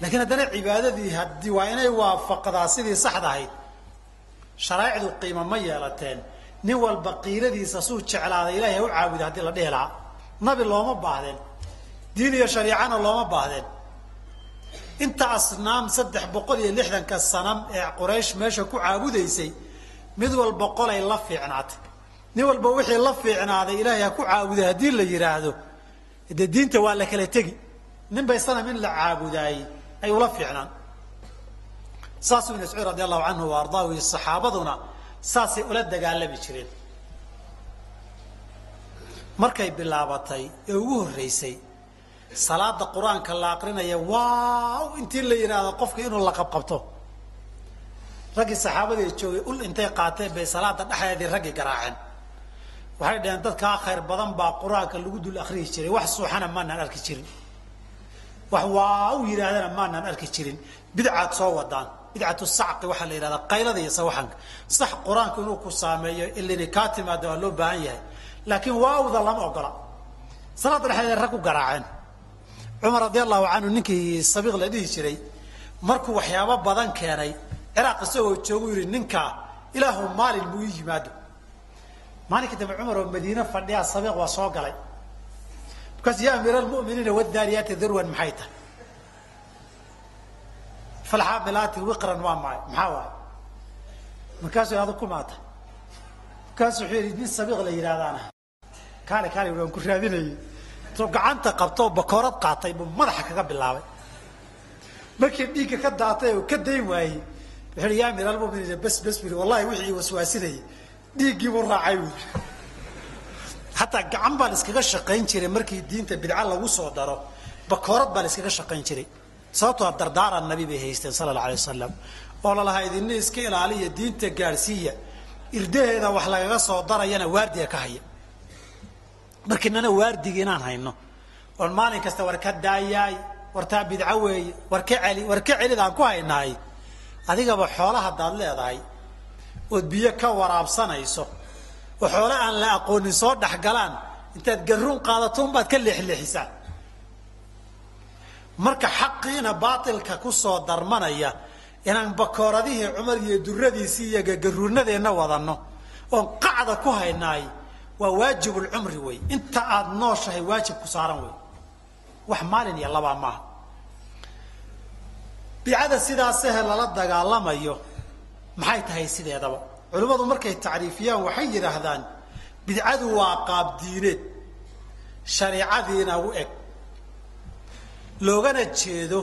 Laakiin haddana cibaadadii haddii waa inay waafaqdaa sidii saxda ahayd sharaa'icdu qiimo ma yeelateen. Nin walba qiiradiisa suu jeclaaday ilahay ha u caabuda haddii la dhihi lahaa. Nabi looma baahdeen. Diin iyo shariicana looma baahdeen inta asnaam saddex boqol iyo lixdanka sanam ee quraysh meesha ku caabudaysay mid walba qolay la fiicnaatay. Nin walba wixii la fiicnaaday ilaahay ha ku caabuday haddii la yidhaahdo dee diinta waa la kala tegi. Nin bay sanam in la caabudaayey ay ula fiicnaan. Saasuu ibn mascuud radi allahu canhu wa ardaahu iyo saxaabaduna saasay ula dagaalami jireen. Markay bilaabatay ee ugu horreysay salaada qur'aanka la aqrinaya waaw intii la yidhaahdo qofka inuu la qabqabto raggii saxaabadii joogay ul intay qaateen bay salaada dhexdeedii raggii garaaceen. Waxay dhaheen dadkaa khayr badan baa qur'aanka lagu dul akriyi jiray wax suuxana maanaan arki jirin. Wax waa u yidhaahdana maanaan arki jirin. Bidcaad soo wadaan. Bidcatu sacqi waxaa la yidhahdaa qaylada iyo sawaxanka. Sax qur'aanku inuu ku saameeyo ilini kaa timaada waa loo baahan yahay. Laakiin waawda lama ogola. Salaada dhexdeeda rag garaaceen cumar radi allahu canhu ninkii sabiiq la dhihi jiray markuu waxyaabo badan keenay ciraaq isagoo joogu yihi ninkaa ilaahu maalin muu ii yimaado. Maalinka dambe cumar oo madiine fadhiyaa sabiiq waa soo galay. Markaas ya amiir almuminiina wadaariyaati dirwan maxay tahay? Falxaamilaati wiqran waa maay maxaa waay markaasuu adu kumaata markaasu wuxuu yidhi nin sabiiq la yidhahdaana kaale kaale waan ku raadinayay soo gacanta qabtoo bakoorad qaatay buu madaxa kaga bilaabay. Markii dhiigga ka daatay oo ka dayn waayey wuxuu yidhi yaa amiir almuminiin bas bas buri wallahi wixii waswaasinayay dhiiggii buu raacay buuri hataa gacan baa la iskaga shaqayn jiray markii diinta bidca lagu soo daro bakoorad baa la iskaga shaqayn jiray. Sababtoo dardaaran nabi bay haysteen sala alla alay wasalam oo lalahaa idina iska ilaaliya diinta gaadhsiiya irdaheeda wax lagaga soo darayana waardiga ka haya markiinana waardiga inaan hayno. Oon maalin kasta war ka daayaay wartaa bidco weeye war ka celi war ka celid aan ku haynaay adigaba xoola haddaad leedahay ood biyo ka waraabsanayso oo xoole aan la aqoonin soo dhexgalaan intaad garuun qaadato unbaad ka leexleexisaa marka xaqiina baatilka ku soo darmanaya inaan bakooradihii cumar iyo duradiisii iyo gagaruunadeenna wadanno oon qacda ku haynaay waa waajibulcumri wey. Inta aada nooshahay waajib ku saaran wey. Wax maalin iyo labaa maaha. Bidcada sidaasahe lala dagaalamayo maxay tahay sideedaba? Culimmadu markay tacriifiyaan waxay yidhaahdaan bidcadu waa qaab diineed. Shareicadiina u eg. Loogana jeedo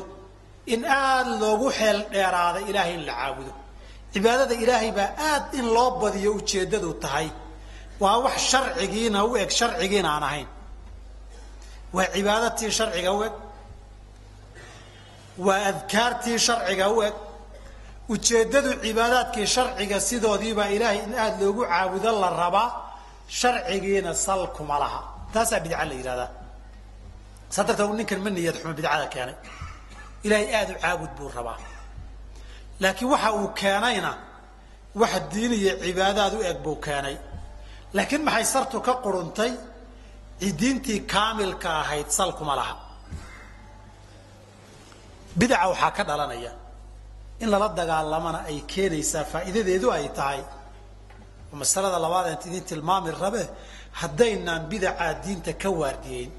in aada loogu xeel dheeraaday ilaahay in la caabudo. Cibaadada ilaahay baa aad in loo badiyo ujeeddadu tahay waa wax sharcigiina u eg sharcigiina aan ahayn. Waa cibaadatii sharciga u eg. Waa adkaartii sharciga u eg. Ujeeddadu cibaadaadkii sharciga sidoodiibaa ilaahay in aada loogu caabudo la rabaa sharcigiina sal kuma laha. Taasaa bidca la yidhahdaa saa darteed ninkan ma niyad xumo bidcada keenay. Ilaahay aada u caabud buu rabaa. Laakiin waxa uu keenayna wax diin iyo cibaadaad u eg buu keenay laakiin maxay sartu ka quruntay? Diintii kaamilka ahayd sal kuma laha. Bidaca waxaa ka dhalanaya in lala dagaalamana ay keenaysaa faa'iidadeedu ay tahay. Oo masalada labaad eent idin tilmaami rabe haddaynaan bidacaa diinta ka waardiyeyn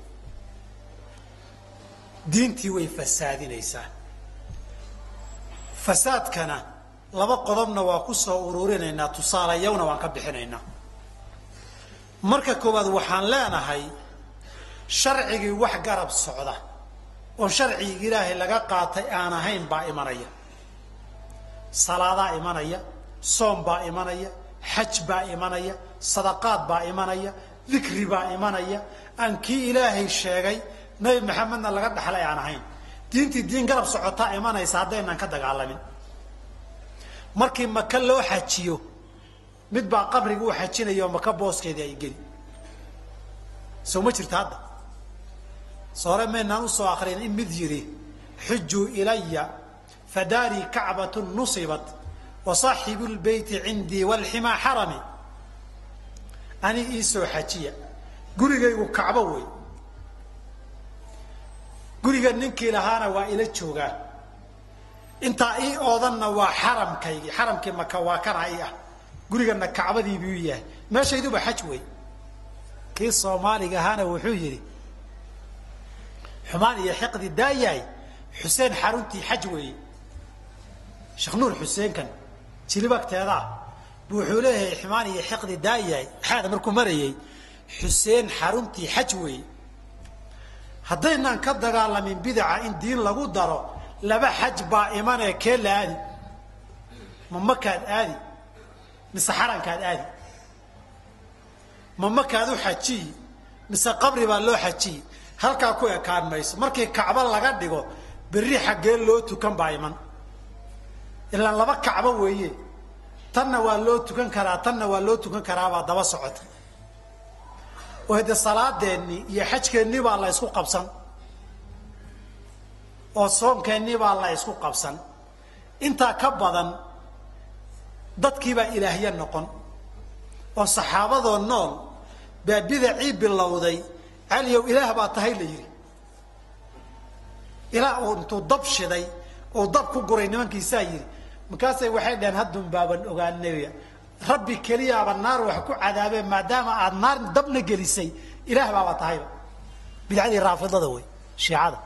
diintii way fasaadinaysaa. Fasaadkana laba qodobna waa ku soo ururinaynaa tusaalayawna waan ka bixinaynaa marka koowaad waxaan leenahay sharcigii wax garab socda oo sharcigii ilaahay laga qaatay aan ahayn baa imanaya. Salaadaa imanaya soom baa imanaya xaj baa imanaya sadaqaad baa imanaya dikri baa imanaya. Aan kii ilaahay sheegay nabi maxamedna laga dhaxlay aan ahayn. Diintii diin garab socotaa imanaysa haddaynaan ka dagaalamin. Markii maka loo xajiyo mid baa qabriga u xajinaya oo maka booskeedii ay geli. Soo ma jirta hadda. Soore maynaan u soo akrin in mid yidhi xujuu ilaya fadaarii kacbatu nusibat wa lbeyti cindii walximaa xarami. Ani iisoo xajiya. Gurigaygu kacbo wey guriga ninkii lahaana waa ila joogaa. Intaa ii oodanna waa xaramkaygii xaramkii maka waa kana i ah gurigana kacbadii buu yahay meeshayduba xaj wey kii soomaaliga ahaana wuxuu yidhi xumaan iyo xiqdi daayahay xuseen xaruntii xaj weeye sheekh nuur xuseenkan jilibagteedaa bu wuxuu leeyahay xumaan iyo xiqdi daayahay xaada markuu marayay xuseen xaruntii xaj weeye haddaynaan ka dagaalamin bidaca in diin lagu daro laba xaj baa imanee kee la aadi? Ma makaad aadi mise xarankaad aadi. Ma makaad u xajiyi mise qabri baa loo xajiyi halkaa ku ekaan mayso. Markii kacbo laga dhigo berri xaggee loo tukan baa iman. Ilaan laba kacbo weeye. Tanna waa loo tukan karaa tanna waa loo tukan karaabaa daba socota. Oo hade salaadeennii iyo xajkeennii baa la ysku qabsan. Oo soomkeennii baa la ysku qabsan. Intaa ka badan dadkiibaa ilaahya noqon. Oo saxaabadoo nool baa bidacii bilowday caliyow ilaah baa tahay la yidhi. Ilaa uu intuu dab shiday uu dab ku guray nimankiisaa yidhi markaasay waxay dhaheen haddun baaban ogaanaya rabbi keliyaaba naar wax ku cadaabeen maadaama aada naar dabna gelisay ilaah baaba tahayba. Bidcadii raafidada wey shiicada.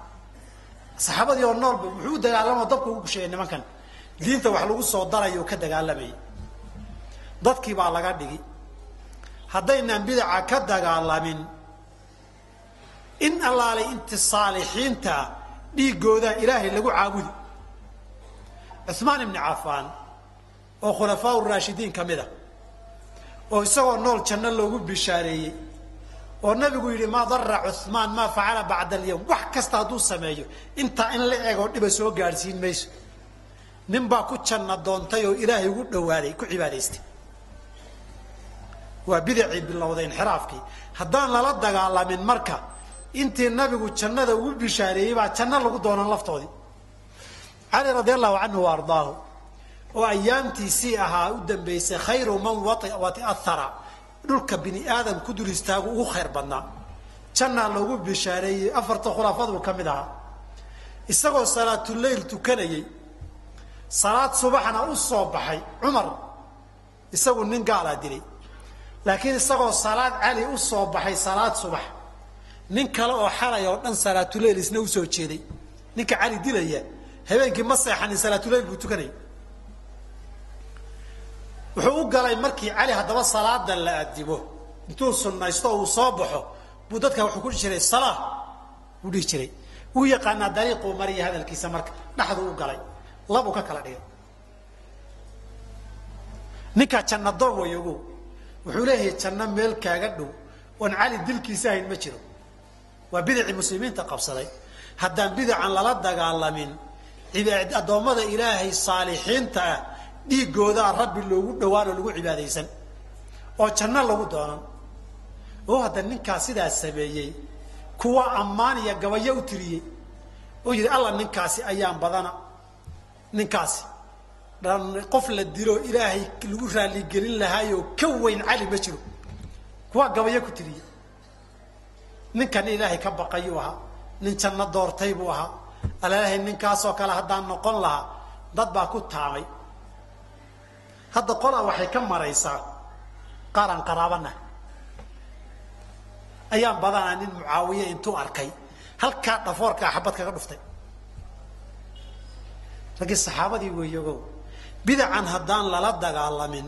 Saxaabadii oo noolba wuxuu u dagaalamoo dabka ugu gusheeyay nimankan diinta wax lagu soo darayo ka dagaalamayay dadkii baa laga dhigi. Haddaynaan bidaca ka dagaalamin. In allaalay inti saalixiinta dhiiggooda ilaahay lagu caabudi. Cuhmaan ibni cafaan oo khulafaa raashidiin ka mid a oo isagoo nool janno loogu bishaareeyey oo nabigu yidhi maa dara cuhmaan maa facala bacda alyawm wax kasta hadduu sameeyo intaa in la egoo dhiba soo gaadhsiin mayso nin baa ku janna doontay oo ilaahay ugu dhawaaday ku cibaadaystay. Waa bidacii bilowday inxiraafkii haddaan lala dagaalamin marka intii nabigu jannada ugu bishaareeyey baa janno lagu doonan laftoodii cali radi allahu canhu wa oo ayaamtiisii ahaa u dambaysay khayru man watiahara dhulka bini aadam ku dul istaagu ugu khayr badnaa. Jannaa loogu bishaareeyey afarta khulafaduu ka mid ahaa. Isagoo salaatuleyl tukanayey salaad subaxna u soo baxay cumar. Isagu nin gaalaa dilay. Laakiin isagoo salaad cali u soo baxay salaad subax. Nin kale oo xalay oo dhan salaatuleyl isna u soo jeeday. Ninka cali dilaya habeenkii ma seexanin salaatuleyl buu tukanayay wuxuu u galay markii cali haddaba salaada la adibo intuu sunnaysto uu soo baxo buu dadka wuxuu ku dhihi jiray salaa buu dhihi jiray. Wuu yaqaanaa dariiquu mariya hadalkiisa marka dhexduu u galay labuu ka kala dhigay ninkaa janna doon way ogo wuxuu leeyahay janno meel kaaga dhow. Oon cali dilkiisa ahayn ma jiro. Waa bidacii muslimiinta qabsaday haddaan bidacan lala dagaalamin addoommada ilaahay saalixiinta ah dhiiggoodaa rabbi loogu dhawaan oo lagu cibaadaysan oo janno lagu doonan. Oo hadda ninkaa sidaa sameeyey kuwa ammaan iyo gabayo u tiriyey. Oo yidhi alla ninkaasi ayaan badana ninkaasi. Qof la dilo ilaahay lagu raaligelin lahaayoo ka weyn cali ma jiro. Kuwa gabayo ku tiriyey ninkan ilaahay ka baqayuu ahaa. Nin janno doortay buu ahaa. Alaahay ninkaasoo kale haddaan noqon lahaa dad baa ku taamay hadda qolaa waxay ka maraysaa qaaraan qaraabana. Ayaan badanaa nin mucaawiye intuu arkay. Halkaa dhafoorkaa xabad kaga dhuftay raggii saxaabadii weeyogow bidacan haddaan lala dagaalamin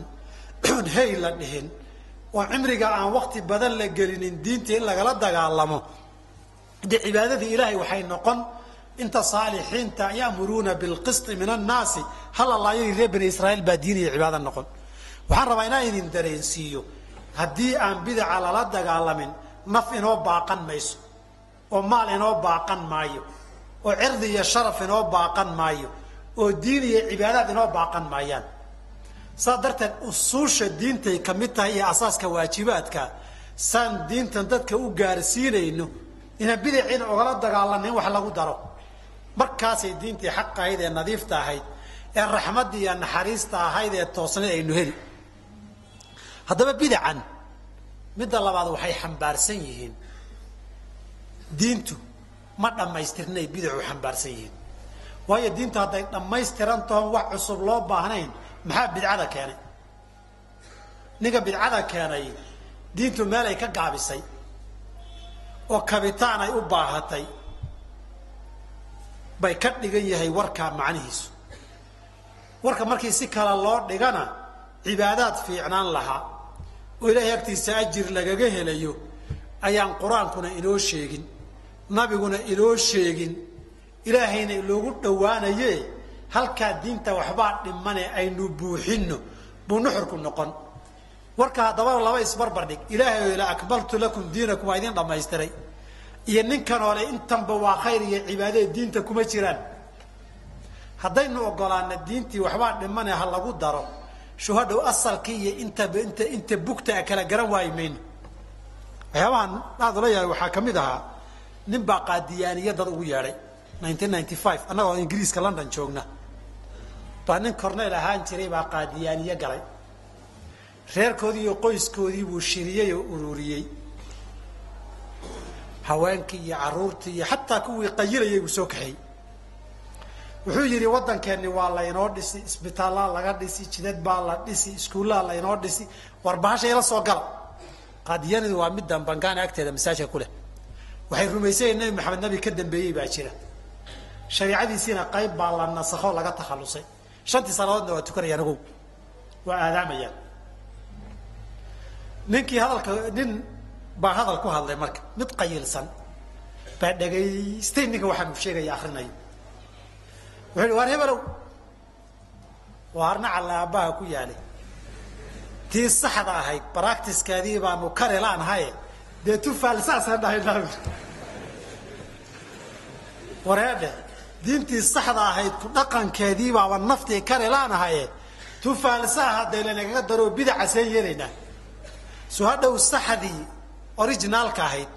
hey la dhihin. Oo cimriga aan wakti badan la gelinin diinta in lagala dagaalamo. Dee cibaadadii ilaahay waxay noqon inta saalixiinta ya'muruuna bilqisti min annaasi hal allaayadii reer bani israa'iil baa diin iyo cibaada noqon. Waxaan rabaa inaan idin dareensiiyo haddii aan bidaca lala dagaalamin naf inoo baaqan mayso oo maal inoo baaqan maayo oo cirdi iyo sharaf inoo baaqan maayo oo diin iyo cibaadaad inoo baaqan maayaan. Saas darteed usuusha diintay ka mid tahay iyo asaaska waajibaadka saan diintan dadka u gaarsiinayno inaan bidacina ogala dagaalanin wax lagu daro. Markaasay diintii xaq ahayd ee nadiifta ahayd ee raxmaddii iyo naxariista ahayd ee toosnayd aynu heli. Haddaba bidacan midda labaad waxay xambaarsan yihiin. Diintu ma dhammaystirnay bidacu xambaarsan yihiin waayo diintu hadday dhammaystiran tahoon wax cusub loo baahnayn maxaa bidcada keenay? Ninka bidcada keenay diintu meel ay ka gaabisay oo kabitaan ay u baahatay bay ka dhigan yahay warkaa macnihiisu. Warka markii si kale loo dhigana cibaadaad fiicnaan lahaa oo ilaahay agtiisa ajir lagaga helayo ayaan qur'aankuna inoo sheegin nabiguna inoo sheegin ilaahayna loogu dhowaanaye halkaa diinta waxbaa dhimane aynu buuxinno buu nuxurku noqon. Warka haddaba laba isbarbar dhig ilaahay la akmaltu lakum diinakum waa idin dhammaystiray. Iyo ninkan ole intanba waa khayr iyo cibaadee diinta kuma jiraan. Haddaynu ogolaana diintii waxbaa dhimane ha lagu daro shuhadhow asalkii iyo intaba inta inta bugta a kala garan waayi mayno. Waxyaabahan aad ula yahay waxaa ka mid ahaa nin baa qaadiyaaniya dad ugu yeedhay nineteen ninety five annagoo ingiriiska london joogna. Baa nin corneyl ahaan jiray baa qaadiyaaniye galay. Reerkoodii iyo qoyskoodii buu shiriyey oo ururiyey. Haweenkii iyo carruurtii iyo xataa kuwii qayilayay buu soo kaxeeyey wuxuu yidhi waddankeenni waa laynoo dhisi isbitaallaa laga dhisi jidad baa la dhisi iskuullaa laynoo dhisi war bahasha soo gala. Qaadiyaanidu waa middan bangaana agteeda masaajka ku leh. Waxay rumaysanyeen nebi maxamed nabi ka dambeeyey baa jira shariicadiisiina qayb baa la nasakho laga takhallusay shantii salaadoodna waa tukanayaan ogow waa aadaamayaan ninkii hadalka nin baa hadal ku hadlay marka mid qayilsan baa dhagaystay ninka waxaan sheegaya akrinayo wuxuu yihi waar hebelow waa arna calla aabbaha ku yaalay tii saxda ahayd baractiskeedii baanu kari laanahaye dee tufaalsaasaan dhahaynaa wareedhe diintii saxda ahayd ku dhaqankeedii baaba naftii kari laanahaye tufaalsaa hadday lanagaga daroo bidaca seen yeelaynaa so hadhow saxdii originaalka ahayd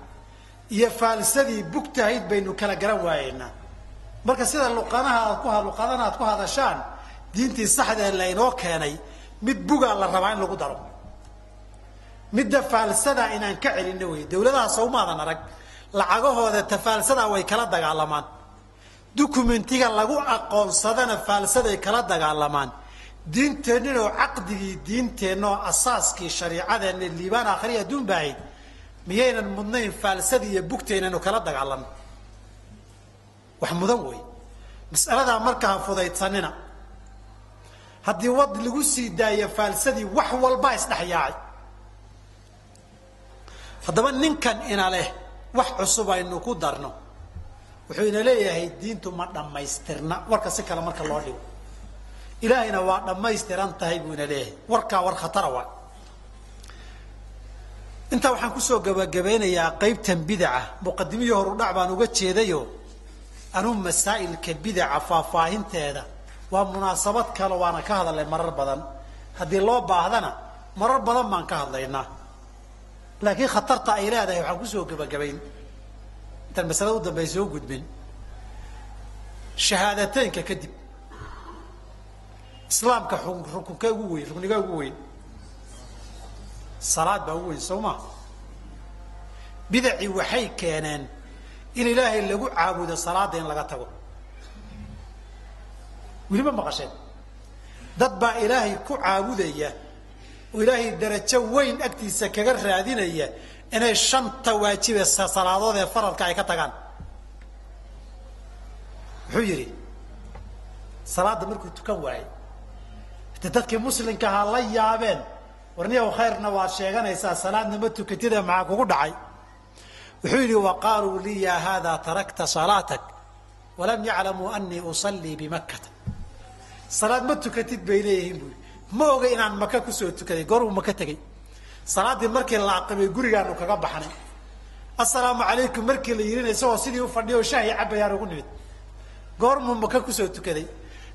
iyo faalsadii bugta ahayd baynu kala garan waayeynaa. Marka sida luqanaha ku luqadana ku hadashaan diintii saxdee laynoo keenay mid bugaa la rabaa in lagu daro. Midda faalsada inaan ka celinno wey dawladaha sawmaadan arag lacagahooda tafaalsadaa way kala dagaalamaan dukumentiga lagu aqoonsadana faalsaday kala dagaalamaan. Diinteenninoo caqdigii diinteennaoo asaaskii shariicadeenna liibaan akhriya adduun ba ahayd miyaynan mudnayn faalsadii iyo bugteynanu kala dagaalano wax mudan wey. Mas'aladaa markaa fudaydsanina. Haddii wad lagu sii daayo faalsadii wax walbaa isdhexyaacay haddaba ninkan ina leh wax cusub aynu ku darno wuxuu ina leeyahay diintu ma dhammaystirna. Warka si kale marka loo dhigo. Ilaahayna waa dhammaystiran tahay buu ina leeyahay. Warkaa war khatara waa. Intaa waxaan ku soo gabagabeynayaa qaybtan bidaca. Muqadimihii horu dhac baan uga jeedayo. Anuu masaa'ilka bidaca faahfaahinteeda. Waa munaasabad kale waana ka hadalnay marar badan. Haddii loo baahdana marar badan baan ka hadlaynaa. Laakiin khatarta ay leedahay waxaan ku soo gebagabayn intaan masalada u dambey soo gudbin shahaadateynka kadib islaamka rukunka ugu weyn rukniga ugu weyn salaad baa ugu weyn soo ma? Bidacii waxay keeneen in ilaahay lagu caabudo salaada in laga tago. Weli ma maqasheen? Dad baa ilaahay ku caabudaya oo ilaahay darajo weyn agtiisa kaga raadinaya inay shanta waajibe salaadood ee faradka ay ka tagaan. Wuxuu yidhi? Salaadda markuu tukan waayey de dadkii muslimka ahaa la yaabeen warniyow khayrna waad sheeganaysaa salaadna ma tukatida maxaa kugu dhacay? Wuxuu yidhi wa qaaluu lii ya haada tarakta salaatak walam yaclamuu anii usallii bimakkata. Salaad ma tukatid bay leeyihiin bui ma oga inaan maka ku soo tukaday gooruu maka tegey salaaddii markii la aqimay gurigaanu kaga baxnay. Assalaamu calaykum markii la yidhina isagoo sidii u fadhiya oo shaahi cabayaan ugu nimid. Goormuu maka ku soo tukaday.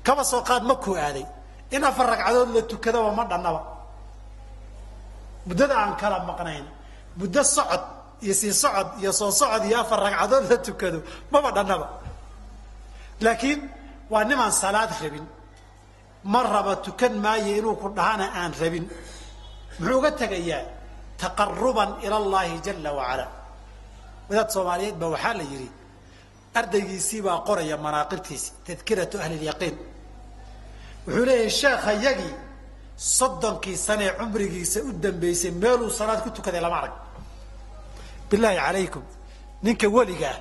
Kaba soo qaad makuu aaday in afar ragcadood la tukadaba ma dhannaba. Muddada aan kala maqnayn muddo socod iyo sii socod iyo soo socod iyo afar ragcadood la tukado maba dhannaba. Laakiin waa nimaan salaad rabin. Ma raba tukan maayo inuu ku dhahana aan rabin muxuu uga tegayaa taqaruban ila allahi jala wacala. Wadaad soomaaliyeed ba waxaa la yidhi ardaygiisii baa qoraya manaaqibtiisi tadkiratu ahli lyaqiin wuxuu leeyahay sheekha yagii soddonkii sanee cumrigiisa u dambeysay meeluu salaad ku tukaday lama arag. Bilaahi calaykum ninka weliga ah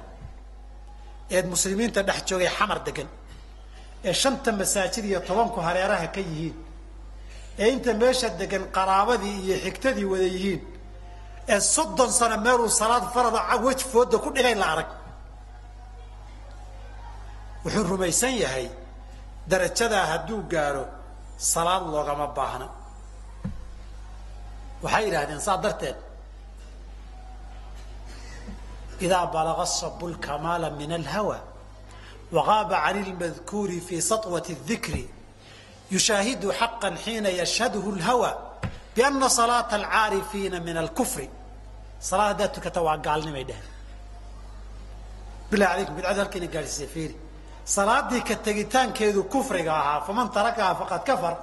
eed muslimiinta dhex joogay xamar degan ee shanta masaajid iyo tobanku hareeraha ka yihiin ee inta meesha degan qaraabadii iyo xigtadii wada yihiin ee soddon sano meeluu salaad farada wej fooda ku dhigay la arag. Wuxuu rumaysan yahay darajadaa hadduu gaaro salaad loogama baahna. Waxay yidhaahdeen saa darteed idaa balaga sabu lkamaala min alhawa waqaaba can lmadkuuri fii satwat dikri yushaahidu xaqa xiina yashhadhu اlhawa biana salaata alcaarifiina min alkufri salaad haddaad tukata waa gaalnimay dheheen bilahi alaykum bidcadu halkayna gaadhsiisay fiiri salaadii ka tegitaankeedu kufriga ahaa faman tarakahaa faqad kafar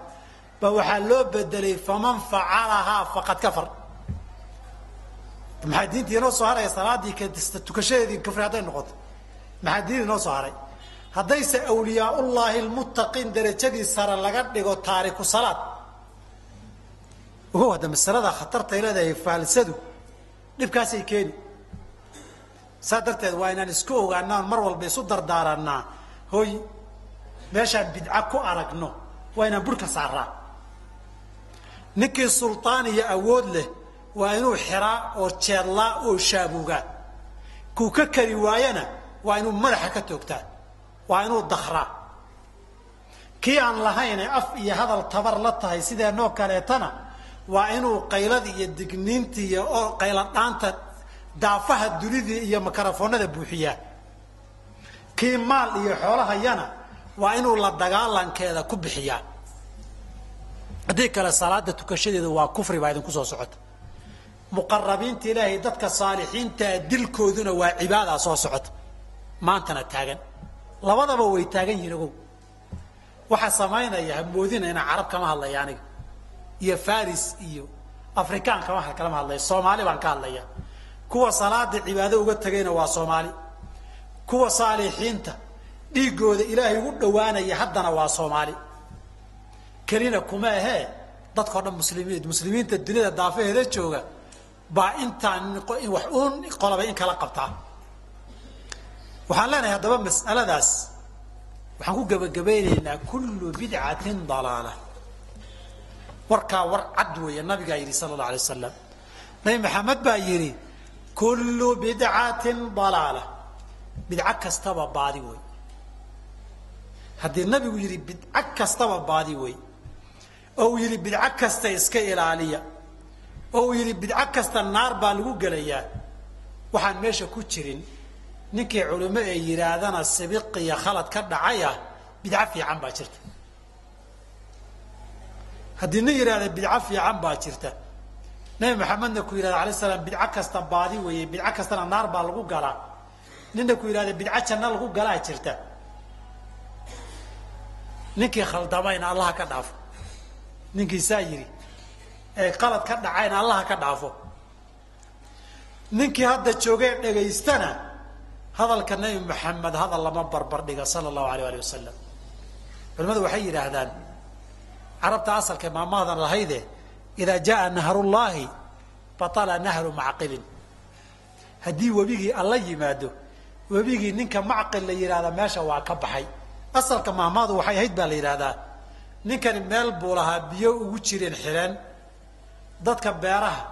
ba waxaa loo bedelay faman facalahaa faqad kafar maxaa diintii inoo soo haraya salaadii tukashadeedii kufri hadday noqoto maxaa diin inoo soo haray haddayse awliyaallahi lmuttaqiin darajadii sare laga dhigo taariku salaad. Ogow hadda masalada khatartay leedahay faalsadu dhibkaasay keeni. Saa darteed waa inaan isku ogaanaan mar walba isu dardaaranaa hoy meeshaan bidca ku aragno waa inaan burhka saaraa ninkii sultaan iyo awood leh waa inuu xiraa oo jeedlaa oo shaabuugaa. Kuu ka kari waayana waa inuu madaxa ka toogtaa waa inuu dakraa kii aan lahayne af iyo hadal tabar la tahay sideenoo kaleetana waa inuu qaylada iyo digniinta iyo oo qayladhaanta daafaha dunidii iyo makarafoonada buuxiyaa. Kii maal iyo xoolahayana waa inuu la dagaalankeeda ku bixiyaa. Haddii kale salaada tukashadeeda waa kufri baa idinku soo socota. Muqarabiinta ilaahay dadka saalixiintaa dilkooduna waa cibaadaa soo socota. Maantana taagan labadaba way taagan yihiin ogow. Waxaa samaynaya hamoodina inaan carab kama hadlaya aniga iyo faris iyo afrikaan kama kalama hadlaya soomaali baan ka hadlaya. Kuwa salaada cibaado uga tegayna waa soomaali. Kuwa saalixiinta dhiigooda ilaahay ugu dhawaanaya haddana waa soomaali. Kelina kuma ahee dadkao dhan muslimiin muslimiinta duniyada daafaheeda jooga baa intaan wax uun qolabay in kala qabtaa waxaan leenahay haddaba mas'aladaas waxaan ku gebagabaynaynaa kullu bidcatin dalaala. Warkaa war cad weeye nabigaa yidhi sala allau alay wasalam nabi maxamed baa yidhi kullu bidcatin dalaala. Bidco kastaba baadi wey haddii nabigu yidhi bidco kastaba baadi wey oo uu yidhi bidco kasta iska ilaaliya. Oo uu yidhi bidco kasta naar baa lagu gelayaa. Waxaan meesha ku jirin ninkii culimo ee yidhaahdana sibiqiya khalad ka dhacaya bidco fiican baa jirta. Haddii nin yidhahda bidco fiican baa jirta. Nabi maxamedna ku yidhahda alay slam bidco kasta baadi weeye bidco kastana naar baa lagu galaa ninna ku yidhahda bidco janno lagu galaa jirta. Ninkii khaldamayna allaha ka dhaafo. Ninkii saa yidhi ee qalad ka dhacayna allaha ka dhaafo. Ninkii hadda joogee dhegaystana hadalka nabi maxamed hadal lama barbar dhiga sala allahu alayh ali wasalam culimadu waxay yidhaahdaan carabta asalka maamahdan lahayde idaa jaa nahrullaahi batala nahru macqilin haddii webigii alla yimaado webigii ninka macqil la yidhahda meesha waa ka baxay. Asalka maamahdu waxay ahayd baa la yidhahdaa ninkani meel buu lahaa biyo ugu jireen xireen dadka beeraha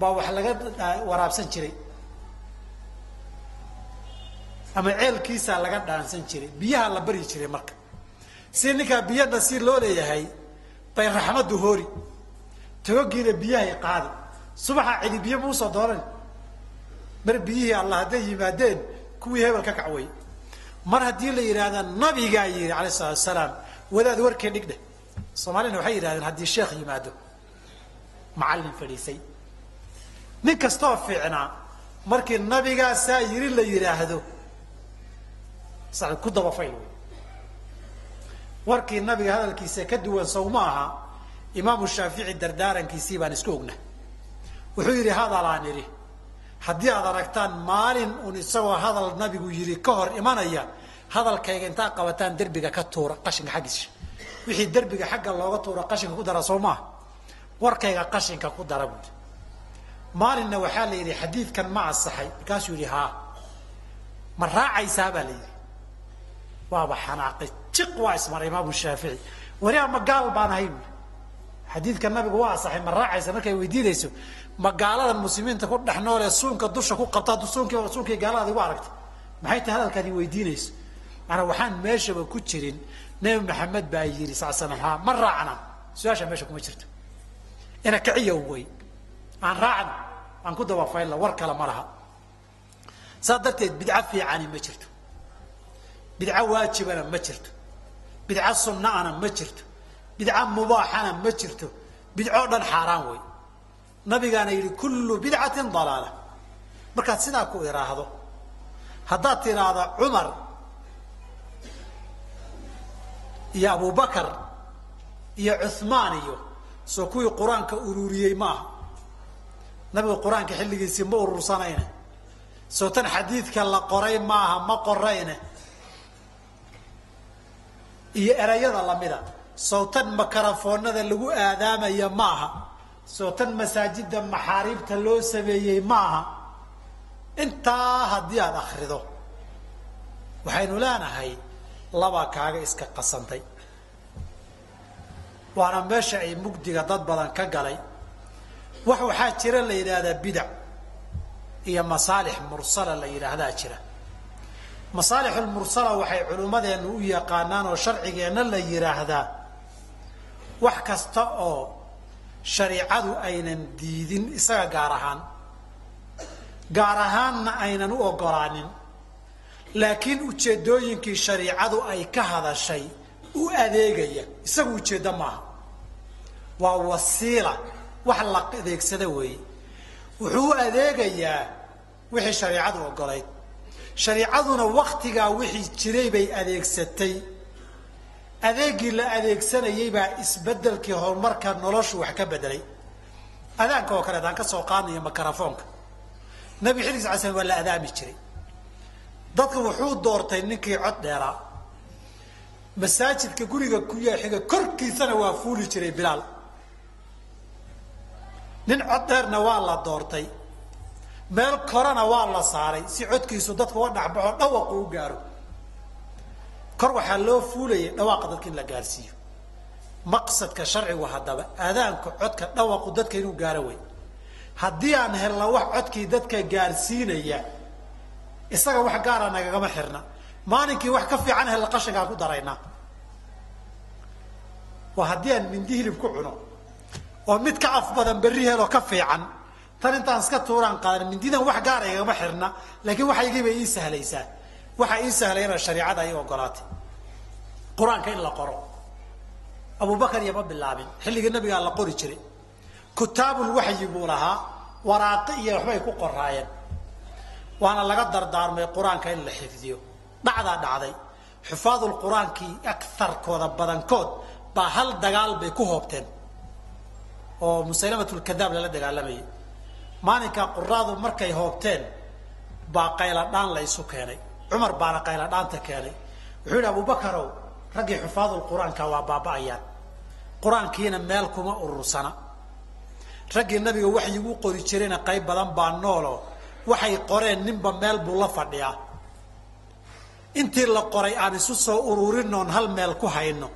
baa wax laga waraabsan jiray ama ceelkiisaa laga dhaansan jiray biyaha la baryi jiray marka. Si ninkaa biyana si loo leeyahay bay raxmaddu hoori. Tagogiina biyahay qaadi subaxa cidi biyo mausoo doonan mar biyihii allah hadday yimaadeen kuwii hebel ka kacway. Mar haddii la yidhaahda nabigaa yidhi alayh salatu asalaam wadaad warkee dhigdhe soomaalina waxay yidhahdeen haddii sheekh yimaado. Macallin fadhiisay. Nin kastoo fiicnaa markii nabigaasaa yiri la yidhaahdo ku dabafayl wey warkii nabiga hadalkiisa ka duwan sow ma aha imaamu shaafici dardaarankiisii baan isku ogna. Wuxuu yidhi hadalaan idhi. Haddii aad aragtaan maalin un isagoo hadal nabigu yidhi ka hor imanaya hadalkayga intaa qabataan derbiga ka tuura qashinka xaggiisa wixii derbiga xagga looga tuura qashinka ku dara soo maaha warkayga qashinka ku dara buui maalinna waxaa la yidhi xadiidkan ma asaxay markaasuu yidhi haa. Ma raacaysaa baa la yidhi waaba xanaaqay jiq waa ismaray imaamu shaafici. Wariaa ma gaal baan ahay xadiidka nabigu waa asaxay ma raacaysa markay weydiinayso ma gaaladan muslimiinta ku dhex noolee suunka dusha ku qabta hadduu suunkii suunkii gaaladaad igu aragtay maxay tahay hadalkaadi weydiinayso? Maanaa waxaan meeshaba ku jirin nebi maxamed baa yidhi sal slam haa ma raacna. Su'aasha meesha kuma jirto. Ina kiciya wey aan raacna aan ku dabafaylla war kale ma laha. Saas darteed bidco fiicani ma jirto bidco waajibana ma jirto. Bidco sunnaana ma jirto. Bidco mubaaxana ma jirto. Bidcoo dhan xaaraan wey nabigaana yidhi kullu bidcatin dalaala. Markaad sidaa ku idhaahdo haddaad tidhaahdo cumar iyo abubakar iyo cuhmaan iyo soo kuwii qur'aanka ururiyey ma aha nabiga qur'aanka xilligiisii ma urursanayne soo tan xadiidka la qoray maaha ma qorayne iyo erayada lamida soo tan makarafoonada lagu aadaamaya ma aha soo tan masaajida maxaariibta loo sameeyey ma aha intaa haddii aada akrido waxaynu leenahay labaa kaaga iska qasantay. Waana meesha ay mugdiga dad badan ka galay. Wax waxaa jira la yidhaahdaa bidac iyo masaalix mursala la yidhaahdaa jira masaalixulmursala waxay culimmadeennu u yaqaanaan oo sharcigeenna la yidhaahdaa wax kasta oo shariicadu aynan diidin isaga gaar ahaan gaar ahaanna aynan u ogolaanin laakiin ujeeddooyinkii shariicadu ay ka hadashay u adeegaya isagu ujeeddo maaha. Waa wasiila wax la adeegsada weeye. Wuxuu u adeegayaa wixii shariicadu ogolayd shariicaduna waktigaa wixii jiray bay adeegsatay. Adeegii la adeegsanayay baa isbedelkii horumarka noloshu wax ka bedelay adaanka oo kale adaan ka soo qaadnayo makarafoonka. Nabi xillis ala slam waa la adaami jiray. Dadka wuxuu doortay ninkii cod dheeraa masaajidka guriga ku yaaxiga korkiisana waa fuuli jiray bilaal. Nin cod dheerna waa la doortay meel korana waa la saaray si codkiisu dadka uga dhexbaxo dhawaqu u gaaro. Kor waxaa loo fuulayay dhawaaqa dadka in la gaarsiiyo. Maqsadka sharcigu haddaba aadaanka codka dhawaqu dadka inuu gaaro wey haddii aan helna wax codkii dadka gaarsiinaya isaga wax gaara nagagama xirna. Maalinkii wax ka fiican helna qashinkaan ku daraynaa waa haddii aan mindi hilib ku cuno oo mid ka af badan berri heloo ka fiican tan intaan iska tuuraan qaadan mindidan wax gaara igama xirna laakiin waxaygii bay ii sahlaysaa. Waxaa ii sahlayana shariicada ay ogolaatay. Qur'aanka in la qoro. Abubakar iyo ma bilaabin. Xilligii nabigaa la qori jiray. Kutaabul waxyi buu lahaa. Waraaqi iyo waxbay ku qoraayeen. Waana laga dardaarmay qur'aanka in la xifdiyo. Dhacdaa dhacday. Xufaadul qur'aankii akarkooda badankood baa hal dagaal bay ku hoobteen. Oo musaylamatulkadaab lala dagaalamayay maalinkaa quraadu markay hoobteen baa qayladhaan la isu keenay. Cumar baana qayladhaanta keenay. Wuxuu yidhi abubakarow raggii xufaadul qur'aanka waa baaba'ayaan qur'aankiina meel kuma urursana raggii nabiga waxyigu qori jirayna qayb badan baa noolo. Waxay qoreen ninba meel buu la fadhiyaa. Intii la qoray aan isu soo ururin oon hal meel ku hayno.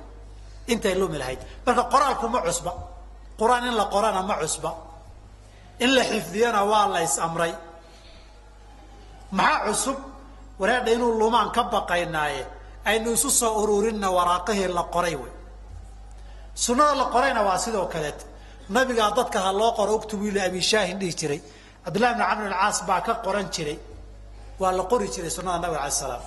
Intay lumi lahayd. Marka qoraalku ma cusba. Qur'aan in la qorana ma cusba in la xifdiyana waa la is amray maxaa cusub? Wareedha inuu lumaan ka baqaynaaye aynu isu soo ururinna waraaqihii la qoray wey sunnada la qorayna waa sidoo kaleeta nabigaa dadka ha loo qoro uktubu ila abi shaahin dhihi jiray. Cabdillahi bn camr alcaas baa ka qoran jiray. Waa la qori jiray sunnada nabiga alay salaam.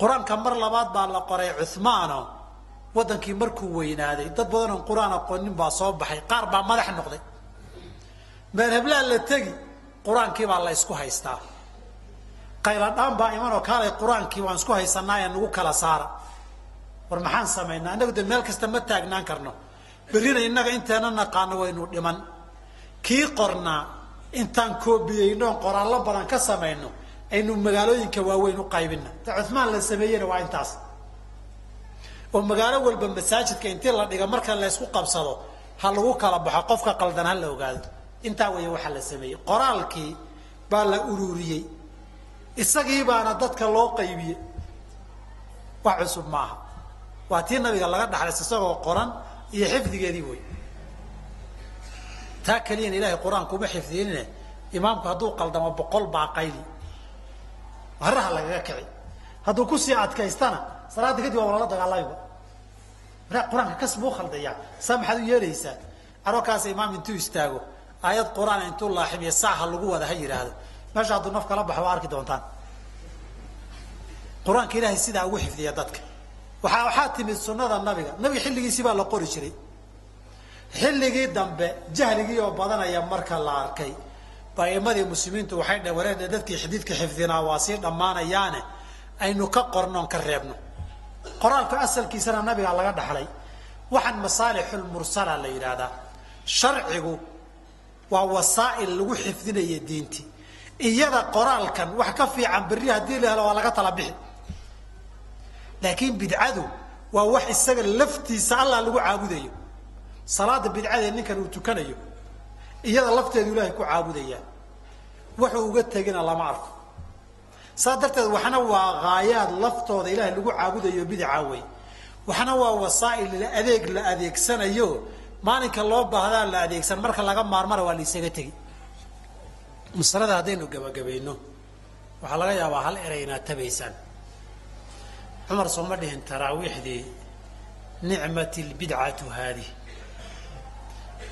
Qur'aanka mar labaad baa la qoray cuhmaano waddankii markuu weynaaday dad badan oon qur'aan aqoonin baa soo baxay. Qaar baa madax noqday. Meel heblaan la tegi qur'aankii baa la isku haystaa. Qayladhaan baa imanoo kaalay qur'aankii waan isku haysanaaye nagu kala saara. War maxaan samaynaa? Innagu de meel kasta ma taagnaan karno. Berrina innaga inteena naqaano waynu dhiman. Kii qornaa intaan koobiyeynoon qoraallo badan ka samayno aynu magaalooyinka waaweyn u qaybina ta cumaan la sameeyena waa intaas oo magaalo walba masaajidka intii la dhiga marka la ysku qabsado ha lagu kala baxo qofka qaldan ha la ogaado. Intaa weya waxaa la sameeyey. Qoraalkii baa la ururiyey. Isagii baana dadka loo qaybiyey wax cusub maaha. Waa tii nabiga laga dhaxlays isagoo qoran iyo xifdigeedii wey taa keliyana ilahay qur'aanka uma xifdiyinine imaamku hadduu qaldamo boqol baa qayli. Haraha lagaga kici hadduu ku sii adkaystana salaada kadib waa lala dagaalayba markaa qur'aanka kas buu khaldayaa. Saa maxaad u yeelaysaa arookaas imaam intuu istaago. Aayad qur'aan intuu laaxibiyo saaha lagu wada ha yidhaahdo meesha hadduu naf kala baxo waa arki doontaan. Qur'aanka ilaahay sidaa ugu xifdiya dadka. Waaa waxaa timid sunada nabiga. Nabiga xilligiisii baa la qori jiray. Xilligii dambe jahligii oo badanaya marka la arkay. Ba muslimiintu waxay wareedhe dadkii xadiidka xifdinaa waa sii dhammaanayaane. Aynu ka qornoon ka reebno qoraalka asalkiisana nabigaa laga dhaxlay. Waxaan masaalixulmursala la yidhaahdaa sharcigu waa wasaa'il lagu xifdinaya diintii iyada qoraalkan wax ka fiican berri haddii la helo waa laga tala bixi. Laakiin bidcadu waa wax isaga laftiisa allah lagu caabudayo. Salaada bidcadee ninkan uu tukanayo iyada lafteedu ilaahay ku caabudaya wuxuu uga tegina lama arko saas darteed waxna waa haayaad laftooda ilaahay lagu caabudayo bidca wey waxna waa wasaa'il adeeg la adeegsanayo. Maalinka loo baahdaa la adeegsan. Marka laga maarmana waa la isaga tegi. Masalada haddaynu gabagabayno. Waxaa laga yaabaa hal eray inaad tabaysaan. Cumar sooma dhihin taraawiixdii nicmat lbidcatu haadi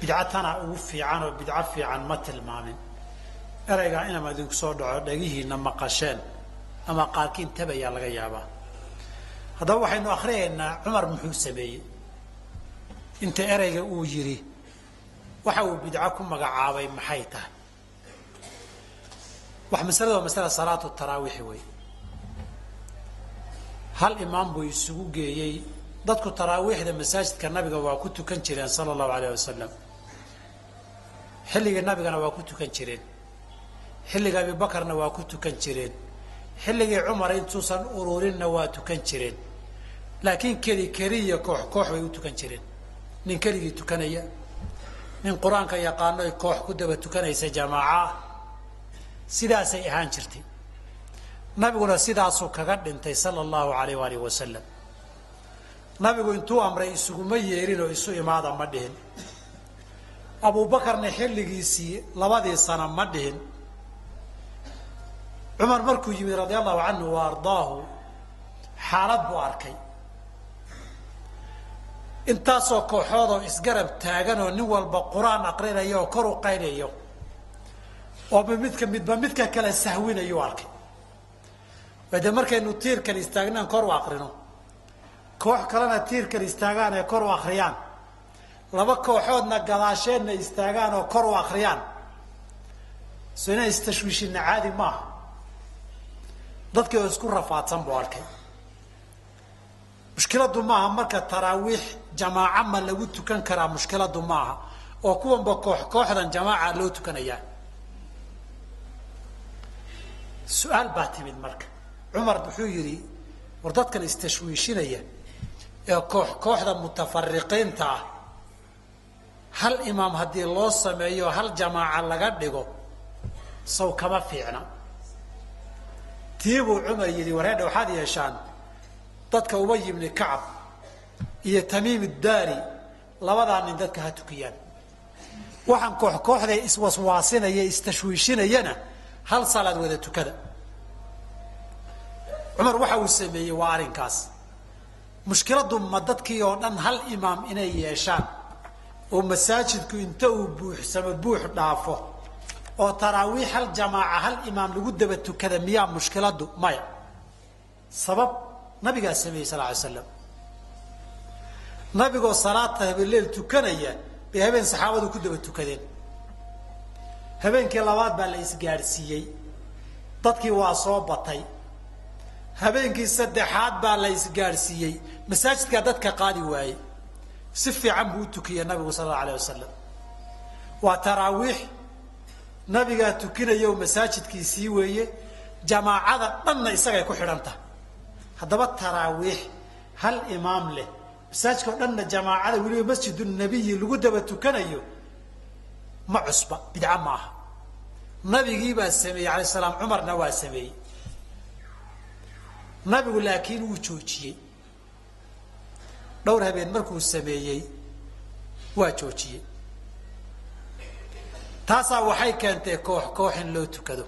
bidca tanaa ugu fiican oo bidco fiican ma tilmaamin eraygaa inama idinku soo dhaco dhagihiina maqasheen ama qaarkiin tabayaa laga yaabaa. Haddaba waxaynu akhriyaynaa cumar muxuu sameeyey. Inta ereyga uu yidhi waxa uu bidco ku magacaabay maxay tahay? Wax masalada waa masala salaatu taraawiixi wey hal imaam buu isugu geeyey. Dadku taraawiixda masaajidka nabiga waa ku tukan jireen sala allahu alayh wasalam xilligii nabigana waa ku tukan jireen xilliga abibakarna waa ku tukan jireen. Xilligii cumar intuusan ururinna waa tukan jireen. Laakiin keli keliya koox koox bay u tukan jireen. Nin keligii tukanaya nin qur'aanka yaqaano ay koox ku daba tukanaysa jamaaca sidaasay ahaan jirtay. Nabiguna sidaasuu kaga dhintay sala allahu alayh waalih wasalam nabigu intuu amray isuguma yeerin oo isu imaada ma dhihin. Abuubakarna xilligiisii labadii sana ma dhihin cumar markuu yimid radia allahu canhu wa ardaahu xaalad buu arkay. Intaasoo kooxoodoo isgarab taagan oo nin walba qur'aan aqrinayo oo kor u qaynayo oo midka midba midka kale sahwinayuu arkay. De markaynu tiirkan istaagnaan kor u akrino koox kalena tiirkan istaagaan ee kor u akriyaan laba kooxoodna gadaasheenna istaagaan oo kor u akriyaan so inaan istashwiishina caadi maaha dadkii oo isku rafaadsan buu arkay. Mushkiladu maaha marka taraawiix jamaaca ma lagu tukan karaa mushkiladu maaha oo kuwanba koox kooxdan jamaaca loo tukanayaa su'aal baa timid marka. Cumar wuxuu yidhi war dadkan istashwiishinaya ee koox kooxda mutafariqiinta ah hal imaam haddii loo sameeyo hal jamaaca laga dhigo saw kama fiicna tii buu cumar yidhi wareedha waxaad yeeshaan dadka ubay ibni kacab iyo tamiim daari labadaa nin dadka ha tukiyaan. Waxaan koox kooxda iswaswaasinaya istashwiishinayana hal salaad wada tukada. Cumar waxa uu sameeyey waa arrinkaas. Mushkiladu ma dadkii oo dhan hal imaam inay yeeshaan oo masaajidku inta uu buuxsamo buux dhaafo oo taraawiix hal jamaaca hal imaam lagu daba tukada miyaa mushkiladu? Maya sabab nabigaa sameeyey sal ly slam nabigoo salaata habeenleel tukanaya bay habeen saxaabadu ku daba tukadeen. Habeenkii labaad baa la isgaadhsiiyey. Dadkii waa soo batay. Habeenkii saddexaad baa la isgaadhsiiyey. Masaajidkaa dadka qaadi waayey. Si fiican buu u tukiyey nabigu sal allau alayh wasalam waa taraawiix nabigaa tukinaya oo masaajidkiisii weeye jamaacada dhanna isagay ku xidhan tahay haddaba taraawiix hal imaam leh. Masaajidka o dhanna jamaacada weliba masjidu nabiyi lagu daba tukanayo ma cusba bidca ma aha. Nabigii baa sameeyey alayh salaam cumarna waa sameeyey. Nabigu laakiin wuu joojiyey. Dhowr habeen markuu sameeyey waa joojiyey taasaa waxay keentay koox koox in loo tukado.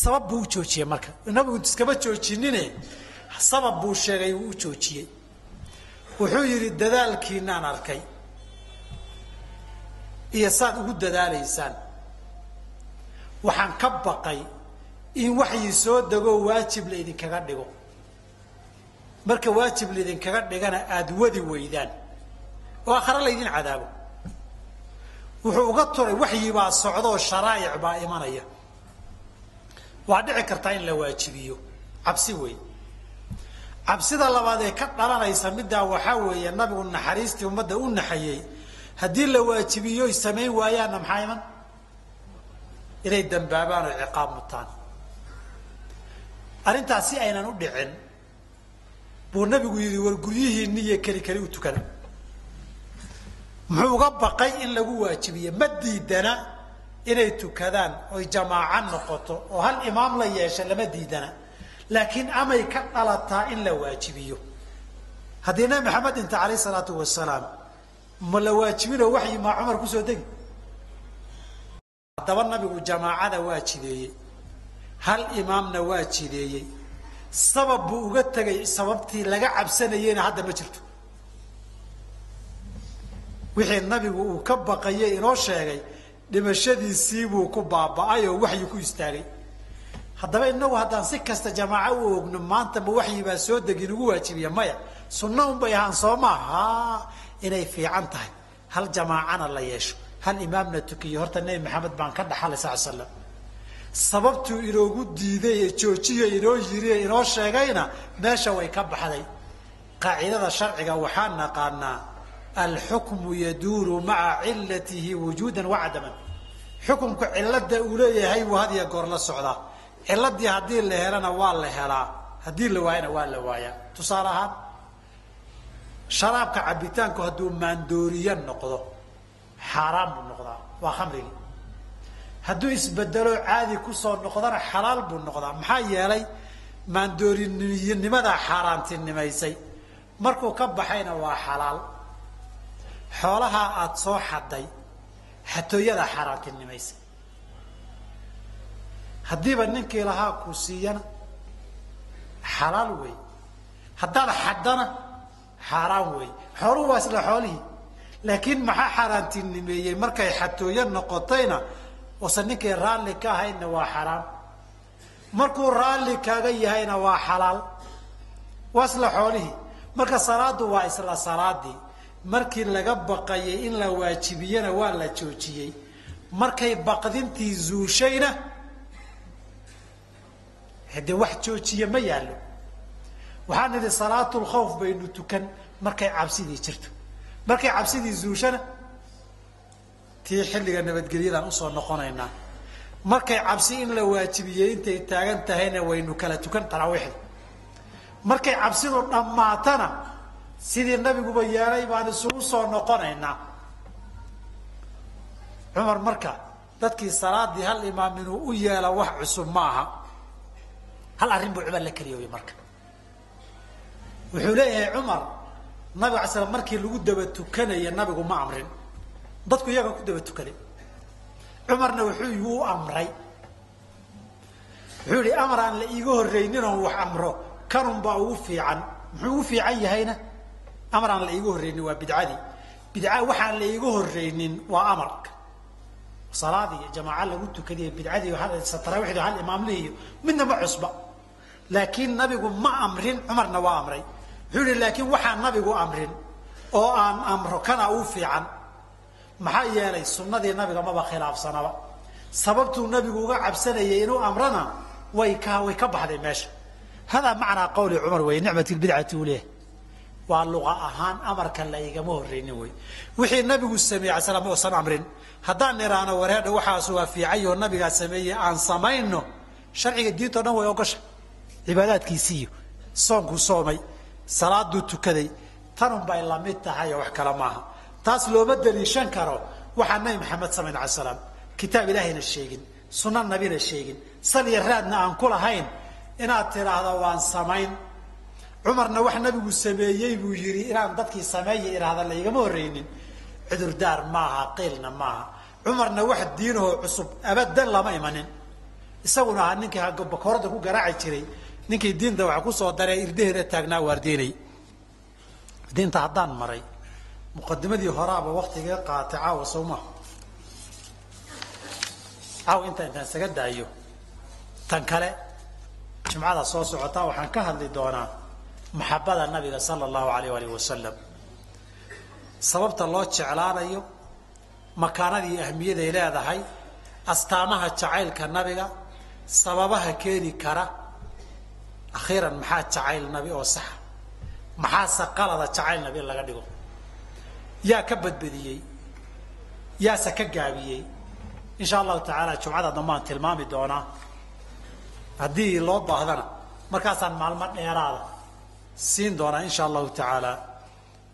Sabab buu u joojiyey marka. Nabigu iskama joojinine sabab buu sheegay uu u joojiyey. Wuxuu yidhi dadaalkiinaan arkay. Iyo saad ugu dadaalaysaan. Waxaan ka baqay in waxyii soo degoo waajib laydinkaga dhigo. Marka waajib laydinkaga dhigana aada wadi weydaan. Oo akhare laydin cadaabo wuxuu uga turay waxyi baa socdaoo sharaa'ic baa imanaya. Waa dhici kartaa in la waajibiyo. Cabsi wey cabsida labaad ee ka dhalanaysa middaa waxaa weeye nabigu naxariistii ummadda u naxayey haddii la waajibiyo y samayn waayaanna maxaa iman? Inay dambaabaan oo ciqaab mutaan. Arrintaas si aynan u dhicin buu nabigu yidhi war guryihiinni keli keli u tukada muxuu uga baqay in lagu waajibiyo? Ma diidana inay tukadaan oy jamaaco noqoto oo hal imaam la yeesha lama diidana. Laakiin amay ka dhalataa in la waajibiyo. Haddii nabi maxamed inta alayh salaatu wasalaam ma la waajibinoo waxyi maa cumar ku soo degi? Haddaba nabigu jamaacada waa jideeyey hal imaamna waa jideeyey sabab buu uga tegay sababtii laga cabsanayeyna hadda ma jirto wixii nabigu uu ka baqayay inoo sheegay dhimashadiisiibuu ku baaba'ay oo waxyi ku istaagay. Haddaba inagu haddaan si kasta jamaaco u ogno maanta ma waxyi baa soo degi nagu waajibiya maya. Sunno un bay ahaan soo maaha inay fiican tahay. Hal jamaacana la yeesho. Hal imaamna tukiyo. Horta nebi maxamed baan ka dhaxalay sal slam sababtuu inoogu diiday ee joojiyo inoo yiri inoo sheegayna meesha way ka baxday. Qaacidada sharciga waxaa naqaanaa alxukmu yaduuru maca cilatihi wujuudan wacadaman xukumku cilada uu leeyahay buu had iyo goor la socdaa ciladii haddii la helana waa la helaa haddii la waayana waa la waayaa tusaale ahaan sharaabka cabitaanku hadduu maandooriye noqdo xaaraan buu noqdaa waa khamrigii hadduu isbedelo caadi ku soo noqdana xalaal buu noqdaa maxaa yeelay maandoorinimadaa xaaraantinimaysay markuu ka baxayna waa xalaal xoolahaa aada soo xaday xatooyadaa xaaraantinimaysay haddiiba ninkii lahaa ku siiyana xalaal wey haddaad xaddana xaaraan wey xooluhu waa isla xoolihii. Laakiin maxaa xaaraantinimeeyey markay xatooyo noqotayna? Wase ninkii raalli ka ahaydna waa xaraam. Markuu raalli kaaga yahayna waa xalaal. Waa isla xoolihii. Marka salaadu waa isla salaadii markii laga baqayay in la waajibiyana waa la joojiyey. Markay baqdintii zuushayna hade wax joojiye ma yaallo. Waxaan nidhi salaatulkhawf baynu tukan. Markay cabsidii jirto. Markay cabsidii zuushana tii xilliga nabadgelyadaan u soo noqonaynaa. Markay cabsi in la waajibiyey intay taagan tahayna waynu kala tukan taraawiixda markay cabsidu dhammaatana sidii nabiguba yeelay baan isugu soo noqonaynaa. Cumar marka dadkii salaadii hal imaam inuu u yeela wax cusub ma aha hal arrin buu cumar la keliyoobay marka. Wuxuu leeyahay cumar nabig ala slam markii lagu daba tukanaya nabigu ma amrin. Dadku iyaga ku daba tukaday cumarna wuxuu igu amray. Wuxuu yihi amar aan la iiga horreynin oon wax amro kanun baa ugu fiican. Muxuu ugu fiican yahayna amar aan la iiga horreynin waa bidcadii. Bidca waxaan la iiga horreynin waa amarka. Salaadii jamaaca lagu tukadiy bidcadii taraawiixdi hal imaamlihi iyo midna ma cusba. Laakiin nabigu ma amrin cumarna waa amray. Wuxuu yihi laakiin waxaan nabigu amrin oo aan amro kana uu fiican. Maxaa yeelay sunadii nabiga maba khilaafsanaba. Sababtuu nabigu uga cabsanayay inuu amrana way ka way ka baxday meesha. Hadaa macnaa qawli cumar wey nicmat bidcati u leeyahay waa luqa ahaan amarka la igama horreynin wey wixii nabigu sameeyey ala slam uusan amrin haddaan iraano wareedha waxaas waa fiicayoo nabigaa sameeyey aan samayno. Sharciga diintao dhan way ogosha cibaadaadkiisiiyo soonkuu soomay salaaduu tukaday tanun bay la mid tahay oo wax kale maaha. Taas looma daliishan karo. Waxaa nabi maxamed samayn ala salaam kitaab ilaahayna sheegin sunna nabina sheegin saliya raadna aan ku lahayn inaad tidhaahdo waan samayn cumarna wax nabigu sameeyey buu yidhi inaan dadkii sameeya idhaahda la igama horreynin cudurdaar maaha qiilna maaha. Cumarna wax diinahoo cusub abadan lama imanin. Isaguna ahaa ninkii bakoorada ku garaaci jiray. Ninkii diinta wax ku soo daree irdaheeda taagnaa waardiinay diinta haddaan maray muqadimadii horaaba waktiga qaatay caawa sowma caawa intaa intaan isaga daayo. Tan kale jumcada soo socotaa waxaan ka hadli doonaa maxabada nabiga sala allahu alayh alih wasalam sababta loo jeclaanayo makaanadii ahmiyaday leedahay astaamaha jacaylka nabiga sababaha keeni kara akhiiran maxaa jacayl nabi oo saxa maxaase qalada jacayl nabi in laga dhigo? Yaa ka badbadiyey yaase ka gaabiyey? Insha allahu tacaala jumcada dambaan tilmaami doonaa. Haddii loo baahdana markaasaan maalmo dheeraada siin doonaa in sha allahu tacaala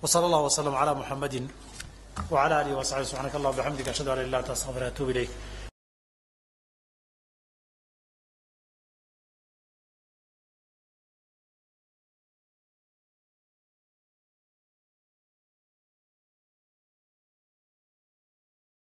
wa sala allah waslama calaa muxamadi wacala alihi wa saxbi subxaanaka allah bxamdik ashhadu an la ilah anta astaqfir atuub ilayk.